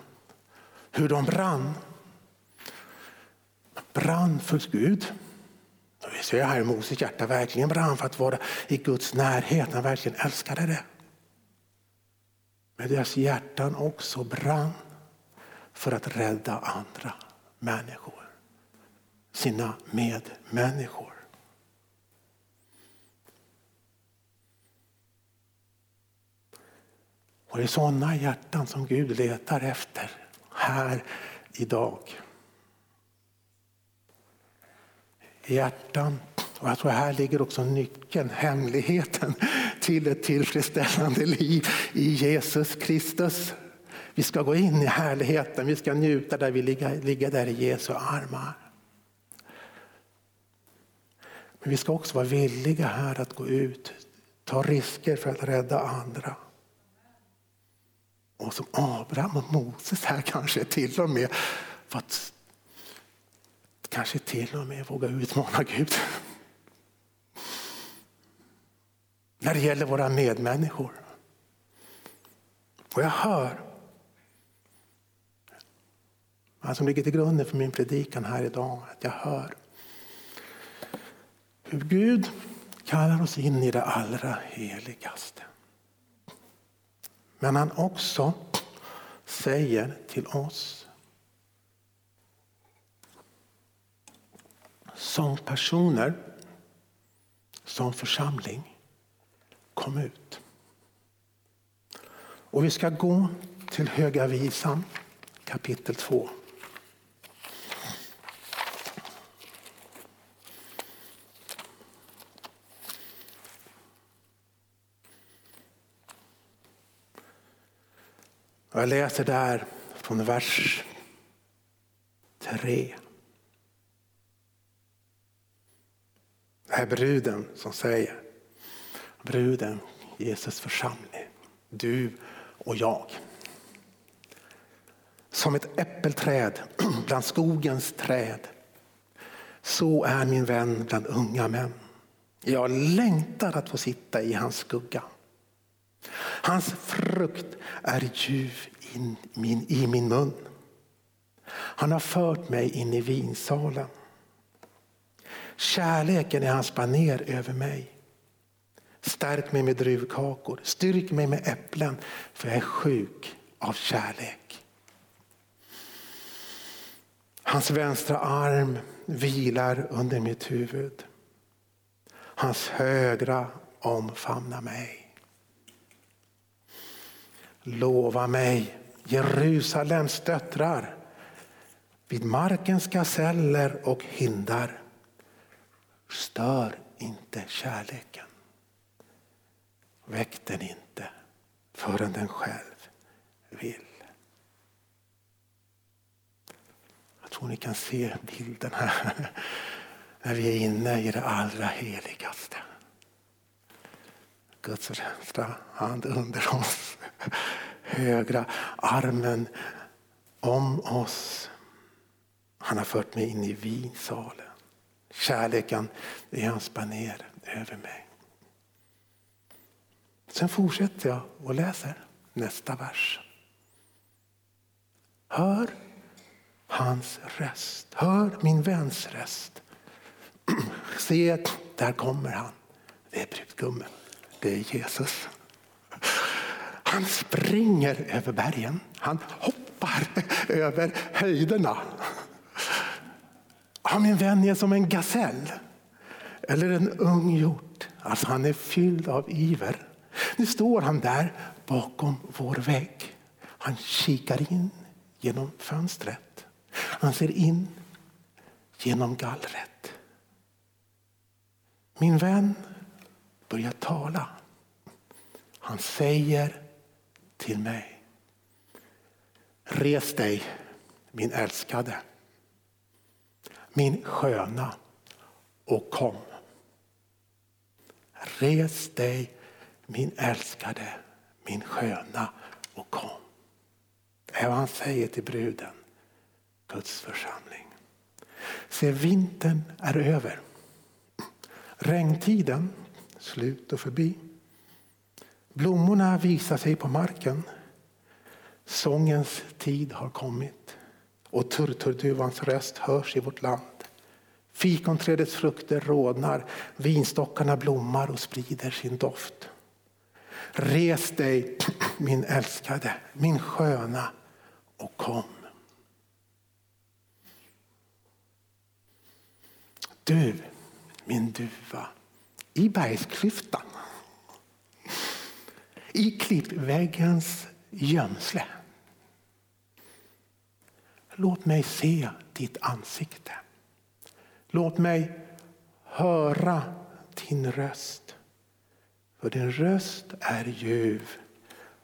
Hur de brann. Brann för Gud. Vi ser här hur Moses hjärta verkligen brann för att vara i Guds närhet. Han verkligen älskade det. Men deras hjärtan också brann för att rädda andra människor. Sina medmänniskor. Och det är sådana hjärtan som Gud letar efter här idag. Hjärtan, och jag tror här ligger också nyckeln, hemligheten till ett tillfredsställande liv i Jesus Kristus. Vi ska gå in i härligheten, vi ska njuta där vi ligger, ligger där i Jesu armar. Men vi ska också vara villiga här att gå ut, ta risker för att rädda andra. Och som Abraham och Moses här kanske till och med för att kanske till och med våga utmana Gud. När det gäller våra medmänniskor. Och jag hör vad som ligger till grunden för min predikan här idag, att jag hör hur Gud kallar oss in i det allra heligaste. Men han också säger till oss som personer, som församling, kom ut. Och vi ska gå till Höga visan kapitel 2. Jag läser där från vers 3. Det är bruden som säger, bruden, Jesus församling, du och jag. Som ett äppelträd bland skogens träd. Så är min vän bland unga män. Jag längtar att få sitta i hans skugga. Hans frukt är ljuv in min, i min mun. Han har fört mig in i vinsalen. Kärleken är hans baner över mig. Stärk mig med druvkakor, styrk mig med äpplen, för jag är sjuk av kärlek. Hans vänstra arm vilar under mitt huvud. Hans högra omfamnar mig. Lova mig, Jerusalems döttrar, vid markens gaseller och hindar. Stör inte kärleken. Väck den inte förrän den själv vill. Jag tror ni kan se bilden här när vi är inne i det allra heligaste. Guds vänstra hand under oss, högra armen om oss. Han har fört mig in i vinsalen. Kärleken är hans baner över mig. Sen fortsätter jag och läser nästa vers. Hör hans röst, hör min väns röst. Se, där kommer han. Det är brudgummen det är Jesus. Han springer över bergen. Han hoppar över höjderna. Ja, min vän är som en gasell eller en ung hjort. Alltså han är fylld av iver. Nu står han där bakom vår vägg. Han kikar in genom fönstret. Han ser in genom gallret. Min vän börjar tala. Han säger till mig, Res dig, min älskade, min sköna och kom. Res dig, min älskade, min sköna och kom. Det är vad han säger till bruden, Guds församling. Se, vintern är över. Regntiden slut och förbi. Blommorna visar sig på marken. Sångens tid har kommit och turturduvans röst hörs i vårt land. Fikonträdets frukter rodnar, vinstockarna blommar och sprider sin doft. Res dig, min älskade, min sköna och kom. Du, min duva, i bergsklyftan i klippväggens gömsle. Låt mig se ditt ansikte. Låt mig höra din röst. För din röst är ljuv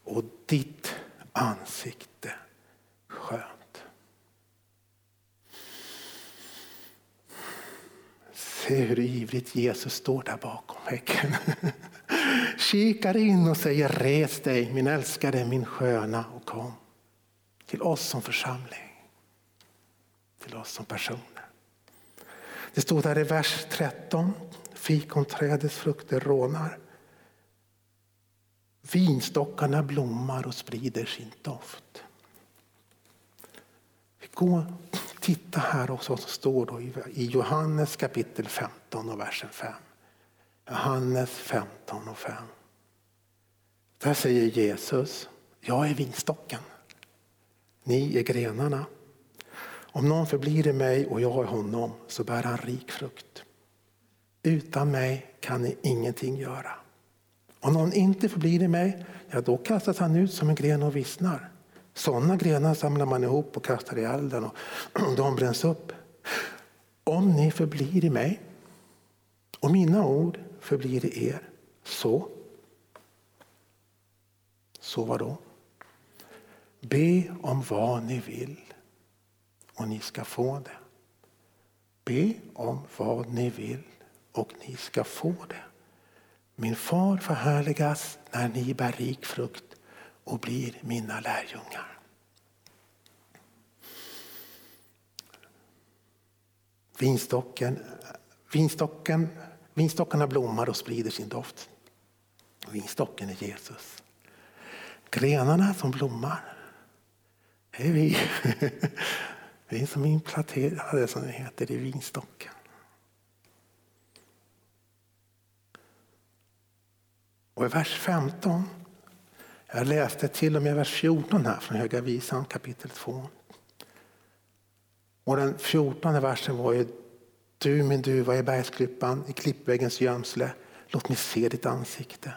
och ditt ansikte skönt. Se hur ivrigt Jesus står där bakom häcken. Kikar in och säger res dig min älskade, min sköna och kom. Till oss som församling. Till oss som personer. Det står där i vers 13. Fikonträdets frukter rånar. Vinstockarna blommar och sprider sin doft. Vi går titta här också vad som står då i Johannes kapitel 15 och versen 5. Johannes 15 och 5. Där säger Jesus, jag är vinstocken. Ni är grenarna. Om någon förblir i mig och jag i honom så bär han rik frukt. Utan mig kan ni ingenting göra. Om någon inte förblir i mig, ja då kastas han ut som en gren och vissnar. Sådana grenar samlar man ihop och kastar i elden och de bränns upp. Om ni förblir i mig och mina ord förblir i er, så så vad då? Be om vad ni vill och ni ska få det. Be om vad ni vill och ni ska få det. Min far förhärligas när ni bär rik frukt och blir mina lärjungar. Vinstocken, vinstocken, vinstockarna blommar och sprider sin doft. Vinstocken är Jesus. Grenarna som blommar, det är vi. Vi som är implanterade som det heter i vinstocken. Och i vers 15, jag läste till och med vers 14 här från Höga Visan kapitel 2. Och den 14 versen var ju Du min duva i bergsklippan, i klippväggens gömsle, låt mig se ditt ansikte.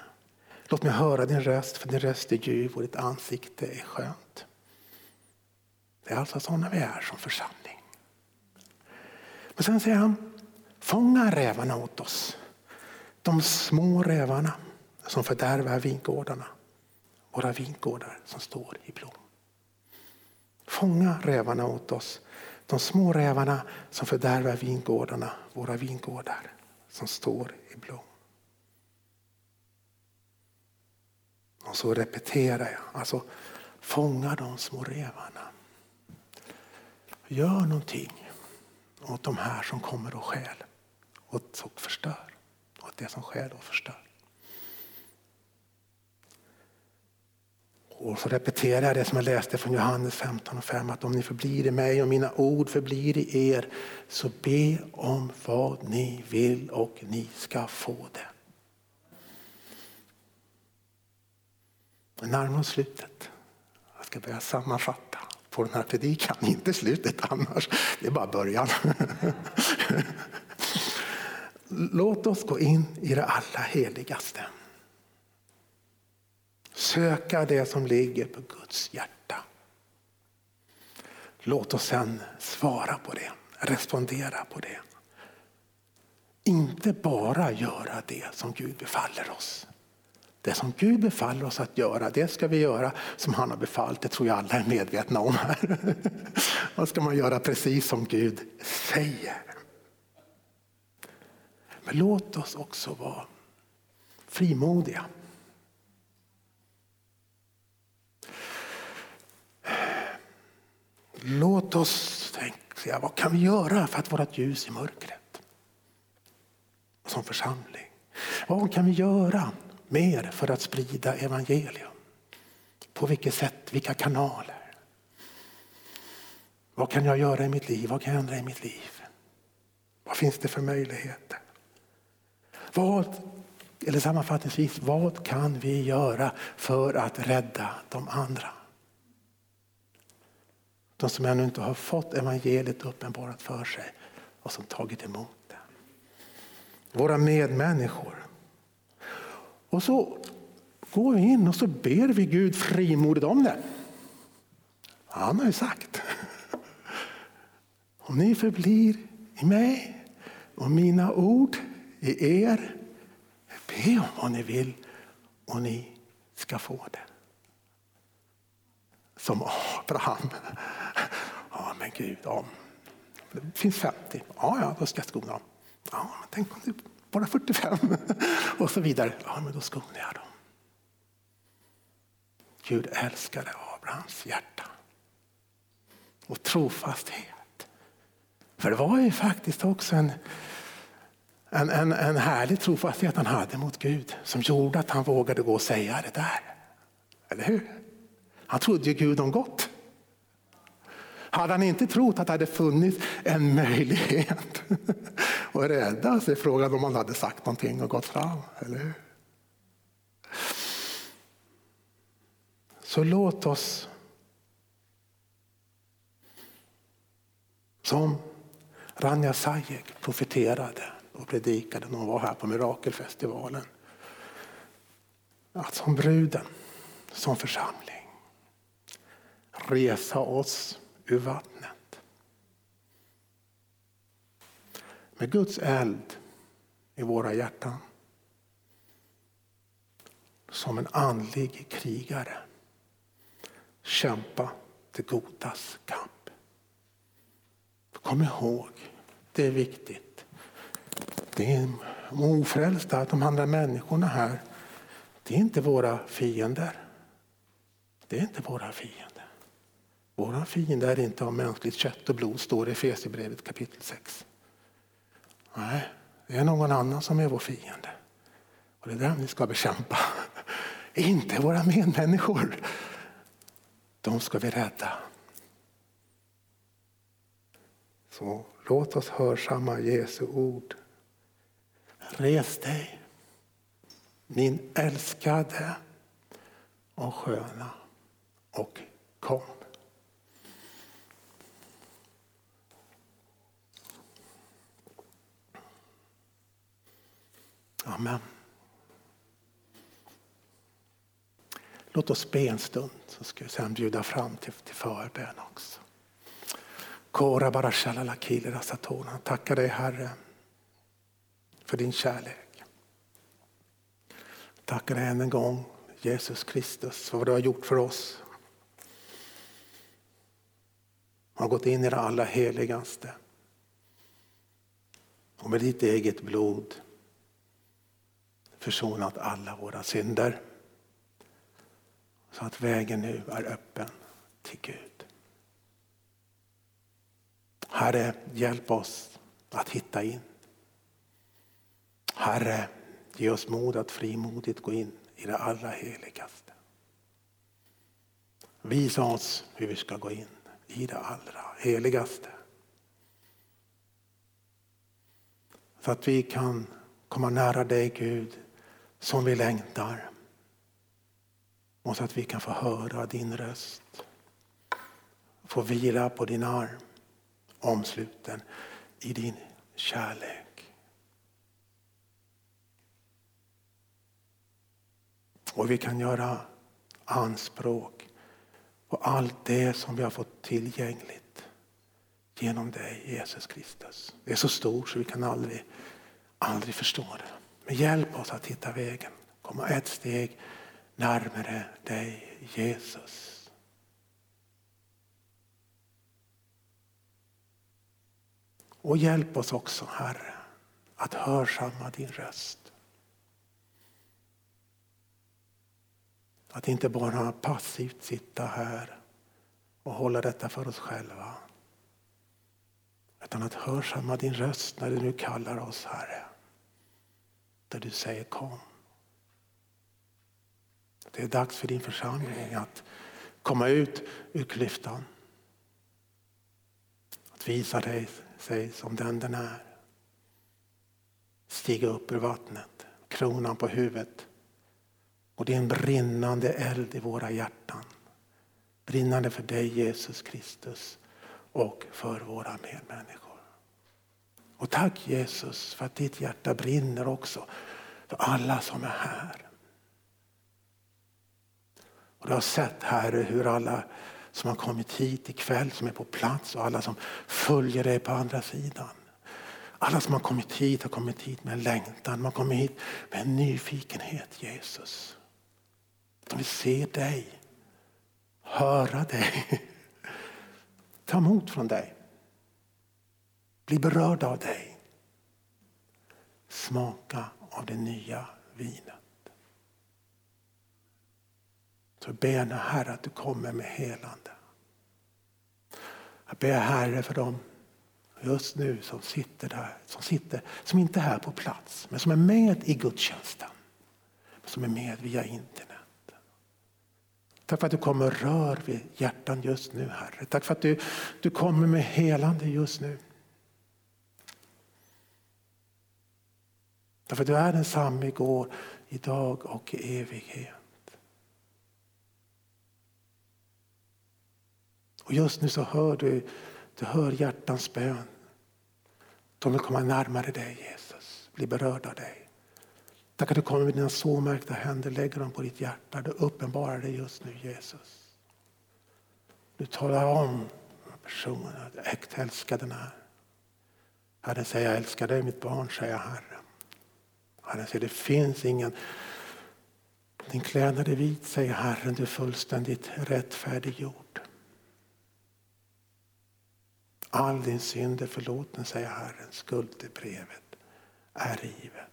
Låt mig höra din röst, för din röst är ljuv och ditt ansikte är skönt. Det är alltså sådana vi är som församling. Men sen säger han, fånga rävarna åt oss. De små rävarna som fördärvar vingårdarna. Våra vingårdar som står i blom. Fånga rävarna åt oss. De små rävarna som fördärvar vingårdarna, våra vingårdar som står i blom. Och så repeterar jag. Alltså, fånga de små rävarna. Gör någonting åt de här som kommer och stjäl och förstör. Åt det som stjäl och förstör. Och så repeterar jag det som jag läste från Johannes 15 och 5. Att om ni förblir i mig och mina ord förblir i er så be om vad ni vill och ni ska få det. Vi närmar oss slutet. Jag ska börja sammanfatta på den här predikan. Inte slutet annars, det är bara början. Låt oss gå in i det allra heligaste. Söka det som ligger på Guds hjärta. Låt oss sen svara på det, respondera på det. Inte bara göra det som Gud befaller oss Det som Gud befaller oss att göra, det ska vi göra som han har befallt. Det tror jag alla är medvetna om här. Då ska man göra precis som Gud säger. Men låt oss också vara frimodiga. Låt oss tänka, vad kan vi göra för att vara ett ljus i mörkret? Som församling. Vad kan vi göra mer för att sprida evangelium? På vilket sätt, vilka kanaler? Vad kan jag göra i mitt liv? Vad kan jag ändra i mitt liv? Vad finns det för möjligheter? Vad, eller sammanfattningsvis, vad kan vi göra för att rädda de andra? De som ännu inte har fått evangeliet uppenbarat för sig och som tagit emot det. Våra medmänniskor. Och så går vi in och så ber vi Gud frimodigt om det. Han har ju sagt. Om ni förblir i mig och mina ord i er, be om vad ni vill och ni ska få det. Som Abraham. Gud, om det finns 50. Ja, ja, då ska jag skona dem. Ja, men tänk om det bara 45 och så vidare. Ja, men då skonar jag dem. Gud älskade Abrahams hjärta och trofasthet. För det var ju faktiskt också en, en, en, en härlig trofasthet han hade mot Gud som gjorde att han vågade gå och säga det där. Eller hur? Han trodde ju Gud om gott. Hade han inte trott att det hade funnits en möjlighet att rädda sig frågan om han hade sagt någonting och gått fram. Eller hur? Så låt oss som Rania Sajek profeterade och predikade när hon var här på Mirakelfestivalen. Att som bruden, som församling resa oss ur vattnet. Med Guds eld i våra hjärtan. Som en andlig krigare kämpa det godas kamp. Kom ihåg, det är viktigt. Det är de ofrälsta, de andra människorna här, det är inte våra fiender. Det är inte våra fiender. Vår fiende är inte av mänskligt kött och blod, står det i Efesierbrevet kapitel 6. Nej, det är någon annan som är vår fiende. Och det är den vi ska bekämpa. Inte våra medmänniskor. De ska vi rädda. Så låt oss hörsamma Jesu ord. Res dig, min älskade och sköna, och kom. Amen. Låt oss be en stund så ska vi sen bjuda fram till, till förbön också. Kora bara satona. Tackar dig Herre för din kärlek. Tackar dig än en gång Jesus Kristus för vad du har gjort för oss. Du har gått in i det allra heligaste. Och med ditt eget blod försonat alla våra synder. Så att vägen nu är öppen till Gud. Herre, hjälp oss att hitta in. Herre, ge oss mod att frimodigt gå in i det allra heligaste. Visa oss hur vi ska gå in i det allra heligaste. Så att vi kan komma nära dig Gud som vi längtar. Och så att vi kan få höra din röst. Få vila på din arm, omsluten i din kärlek. Och vi kan göra anspråk på allt det som vi har fått tillgängligt genom dig Jesus Kristus. Det är så stort så vi kan aldrig, aldrig förstå det. Men hjälp oss att hitta vägen. komma ett steg närmare dig Jesus. Och hjälp oss också Herre att hörsamma din röst. Att inte bara passivt sitta här och hålla detta för oss själva. Utan att hörsamma din röst när du nu kallar oss Herre. Där du säger kom. Det är dags för din församling att komma ut ur klyftan. Att visa dig, sig som den den är. Stiga upp ur vattnet, kronan på huvudet. Och det är en brinnande eld i våra hjärtan. Brinnande för dig Jesus Kristus och för våra medmänniskor. Och tack Jesus för att ditt hjärta brinner också för alla som är här. Och du har sett Herre hur alla som har kommit hit ikväll, som är på plats och alla som följer dig på andra sidan. Alla som har kommit hit har kommit hit med en längtan, man kommer hit med en nyfikenhet Jesus. De vill se dig, höra dig, ta emot från dig. Bli berörda av dig. Smaka av det nya vinet. Så ber jag Herre att du kommer med helande. Jag ber Herre för dem just nu som sitter där, som, sitter, som inte är här på plats, men som är med i gudstjänsten. Som är med via internet. Tack för att du kommer och rör vid hjärtan just nu Herre. Tack för att du, du kommer med helande just nu. Därför du är densamme igår, idag och i evighet. Och just nu så hör du, du hör hjärtans bön. De vill komma närmare dig Jesus, bli berörda av dig. Tack att du kommer med dina såmärkta händer, lägger dem på ditt hjärta. Du uppenbarar dig just nu Jesus. Du talar om personen att äkt älskar den här. Herren säger jag älskar dig mitt barn, säger Herren. Herren säger det finns ingen din klädnad är vit, säger Herren, du är fullständigt rättfärdiggjord. All din synd är förlåten, säger Herren. Skuldebrevet är rivet.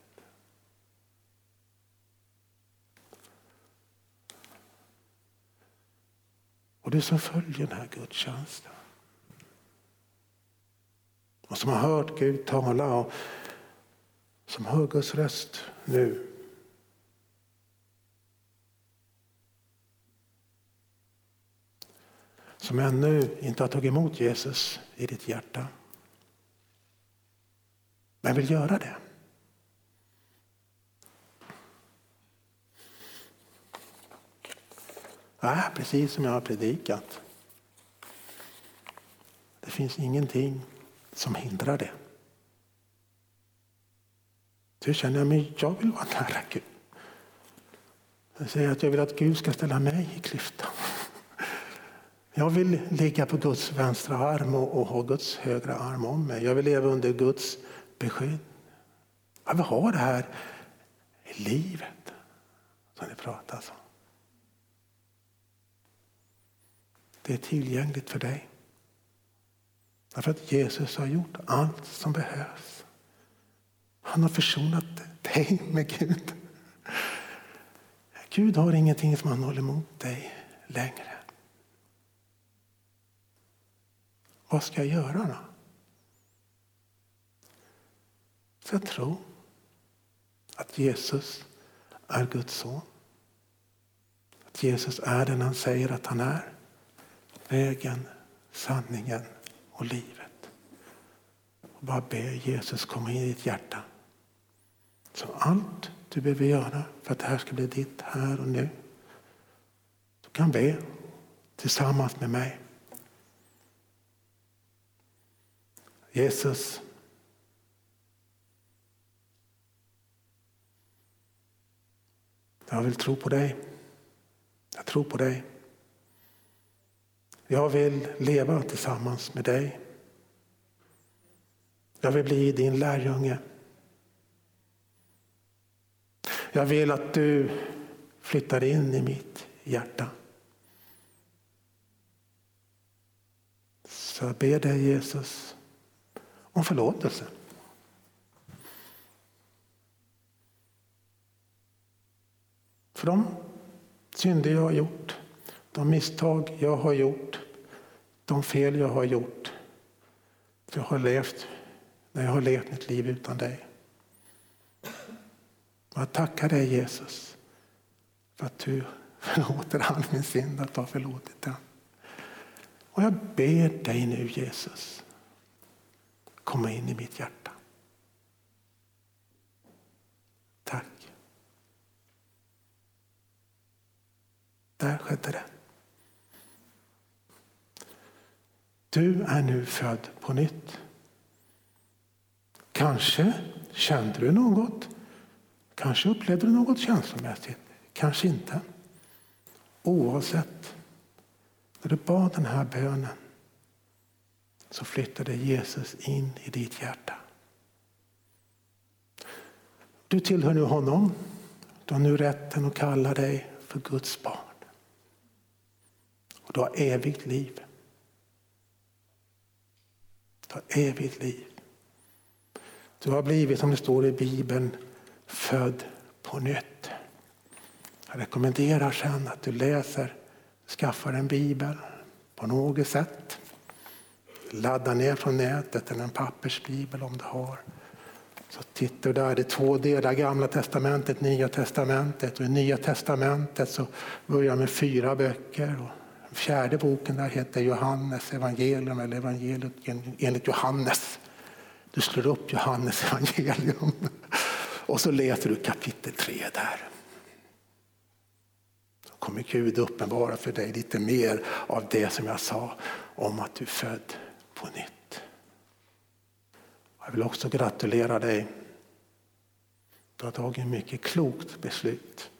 Och du som följer den här gudstjänsten och som har hört Gud tala och som hör Guds röst nu. Som ännu inte har tagit emot Jesus i ditt hjärta. Men vill göra det. Ja, precis som jag har predikat. Det finns ingenting som hindrar det. Så känner jag jag vill vara nära Gud. Jag säger att jag vill att Gud ska ställa mig i klyftan. Jag vill ligga på Guds vänstra arm och, och ha Guds högra arm om mig. Jag vill leva under Guds beskydd. Jag vill ha det här i livet som det pratas om. Det är tillgängligt för dig. Därför att Jesus har gjort allt som behövs. Han har försonat dig med Gud. Gud har ingenting som han håller emot dig längre. Vad ska jag göra då? Ska jag tro att Jesus är Guds son. Att Jesus är den han säger att han är. Vägen, sanningen och livet. Och bara be Jesus komma in i ditt hjärta. Så allt du behöver göra för att det här ska bli ditt här och nu. Du kan be tillsammans med mig. Jesus, jag vill tro på dig. Jag tror på dig. Jag vill leva tillsammans med dig. Jag vill bli din lärjunge. Jag vill att du flyttar in i mitt hjärta. Så jag ber dig Jesus om förlåtelse. För de synder jag har gjort, de misstag jag har gjort, de fel jag har gjort. För jag har levt när jag har levt mitt liv utan dig. Jag tackar dig Jesus för att du förlåter all min synd, att du har förlåtit den. Och jag ber dig nu Jesus, komma in i mitt hjärta. Tack. Där skedde det. Du är nu född på nytt. Kanske kände du något. Kanske upplevde du något känslomässigt. Kanske inte. Oavsett, när du bad den här bönen så flyttade Jesus in i ditt hjärta. Du tillhör nu honom. Du har nu rätten att kalla dig för Guds barn. Och du har evigt liv. Du har evigt liv. Du har blivit, som det står i Bibeln, född på nytt. Jag rekommenderar sen att du läser, skaffar en bibel på något sätt. Ladda ner från nätet eller en pappersbibel om du har. Så tittar du där, det är två delar, gamla testamentet, nya testamentet. Och I nya testamentet så börjar med fyra böcker. Och den fjärde boken där heter Johannes evangelium eller evangeliet enligt Johannes. Du slår upp Johannes evangelium och så läser du kapitel 3 där. Då kommer Gud uppenbara för dig lite mer av det som jag sa om att du är född på nytt. Jag vill också gratulera dig. Du har tagit ett mycket klokt beslut.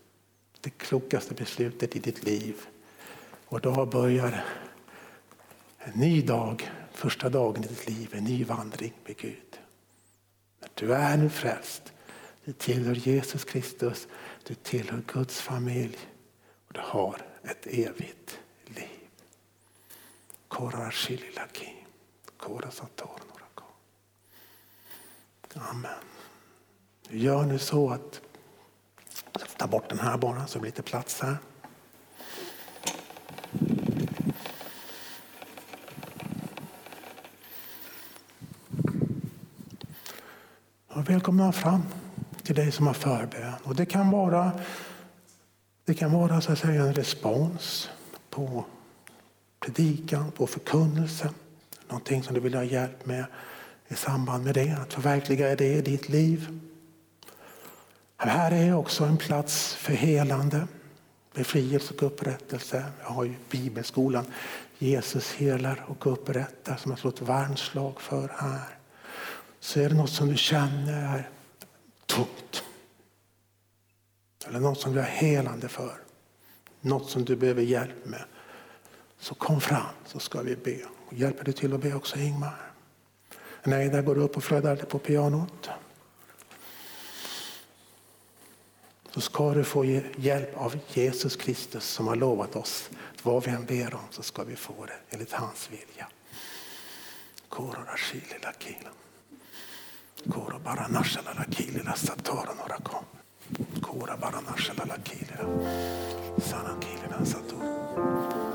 Det klokaste beslutet i ditt liv. Och då börjar en ny dag, första dagen i ditt liv, en ny vandring med Gud. Du är nu frälst. Du tillhör Jesus Kristus. Du tillhör Guds familj. Och du har ett evigt liv. Amen. Gör nu så att ta bort den här bara så det blir lite plats här. Och välkomna fram till dig som har förbön. Och det kan vara, det kan vara så att säga, en respons på predikan, på förkunnelsen. Någonting som du vill ha hjälp med i samband med det, att förverkliga det i ditt liv. Här är också en plats för helande, befrielse och upprättelse. Jag har ju bibelskolan Jesus helar och upprättar som jag slår ett varmt slag för här så är det något som du känner tungt. Eller något som du är helande för. Något som du behöver hjälp med. Så kom fram så ska vi be. Och hjälper du till att be också Ingmar? Nej, där går du upp och flödar på pianot. Så ska du få hjälp av Jesus Kristus som har lovat oss vad vi än ber om så ska vi få det enligt hans vilja. Korora shilila kilan. Kora bara nashala la kili la satora. Kora bara nashala la kili la sana kili la satora.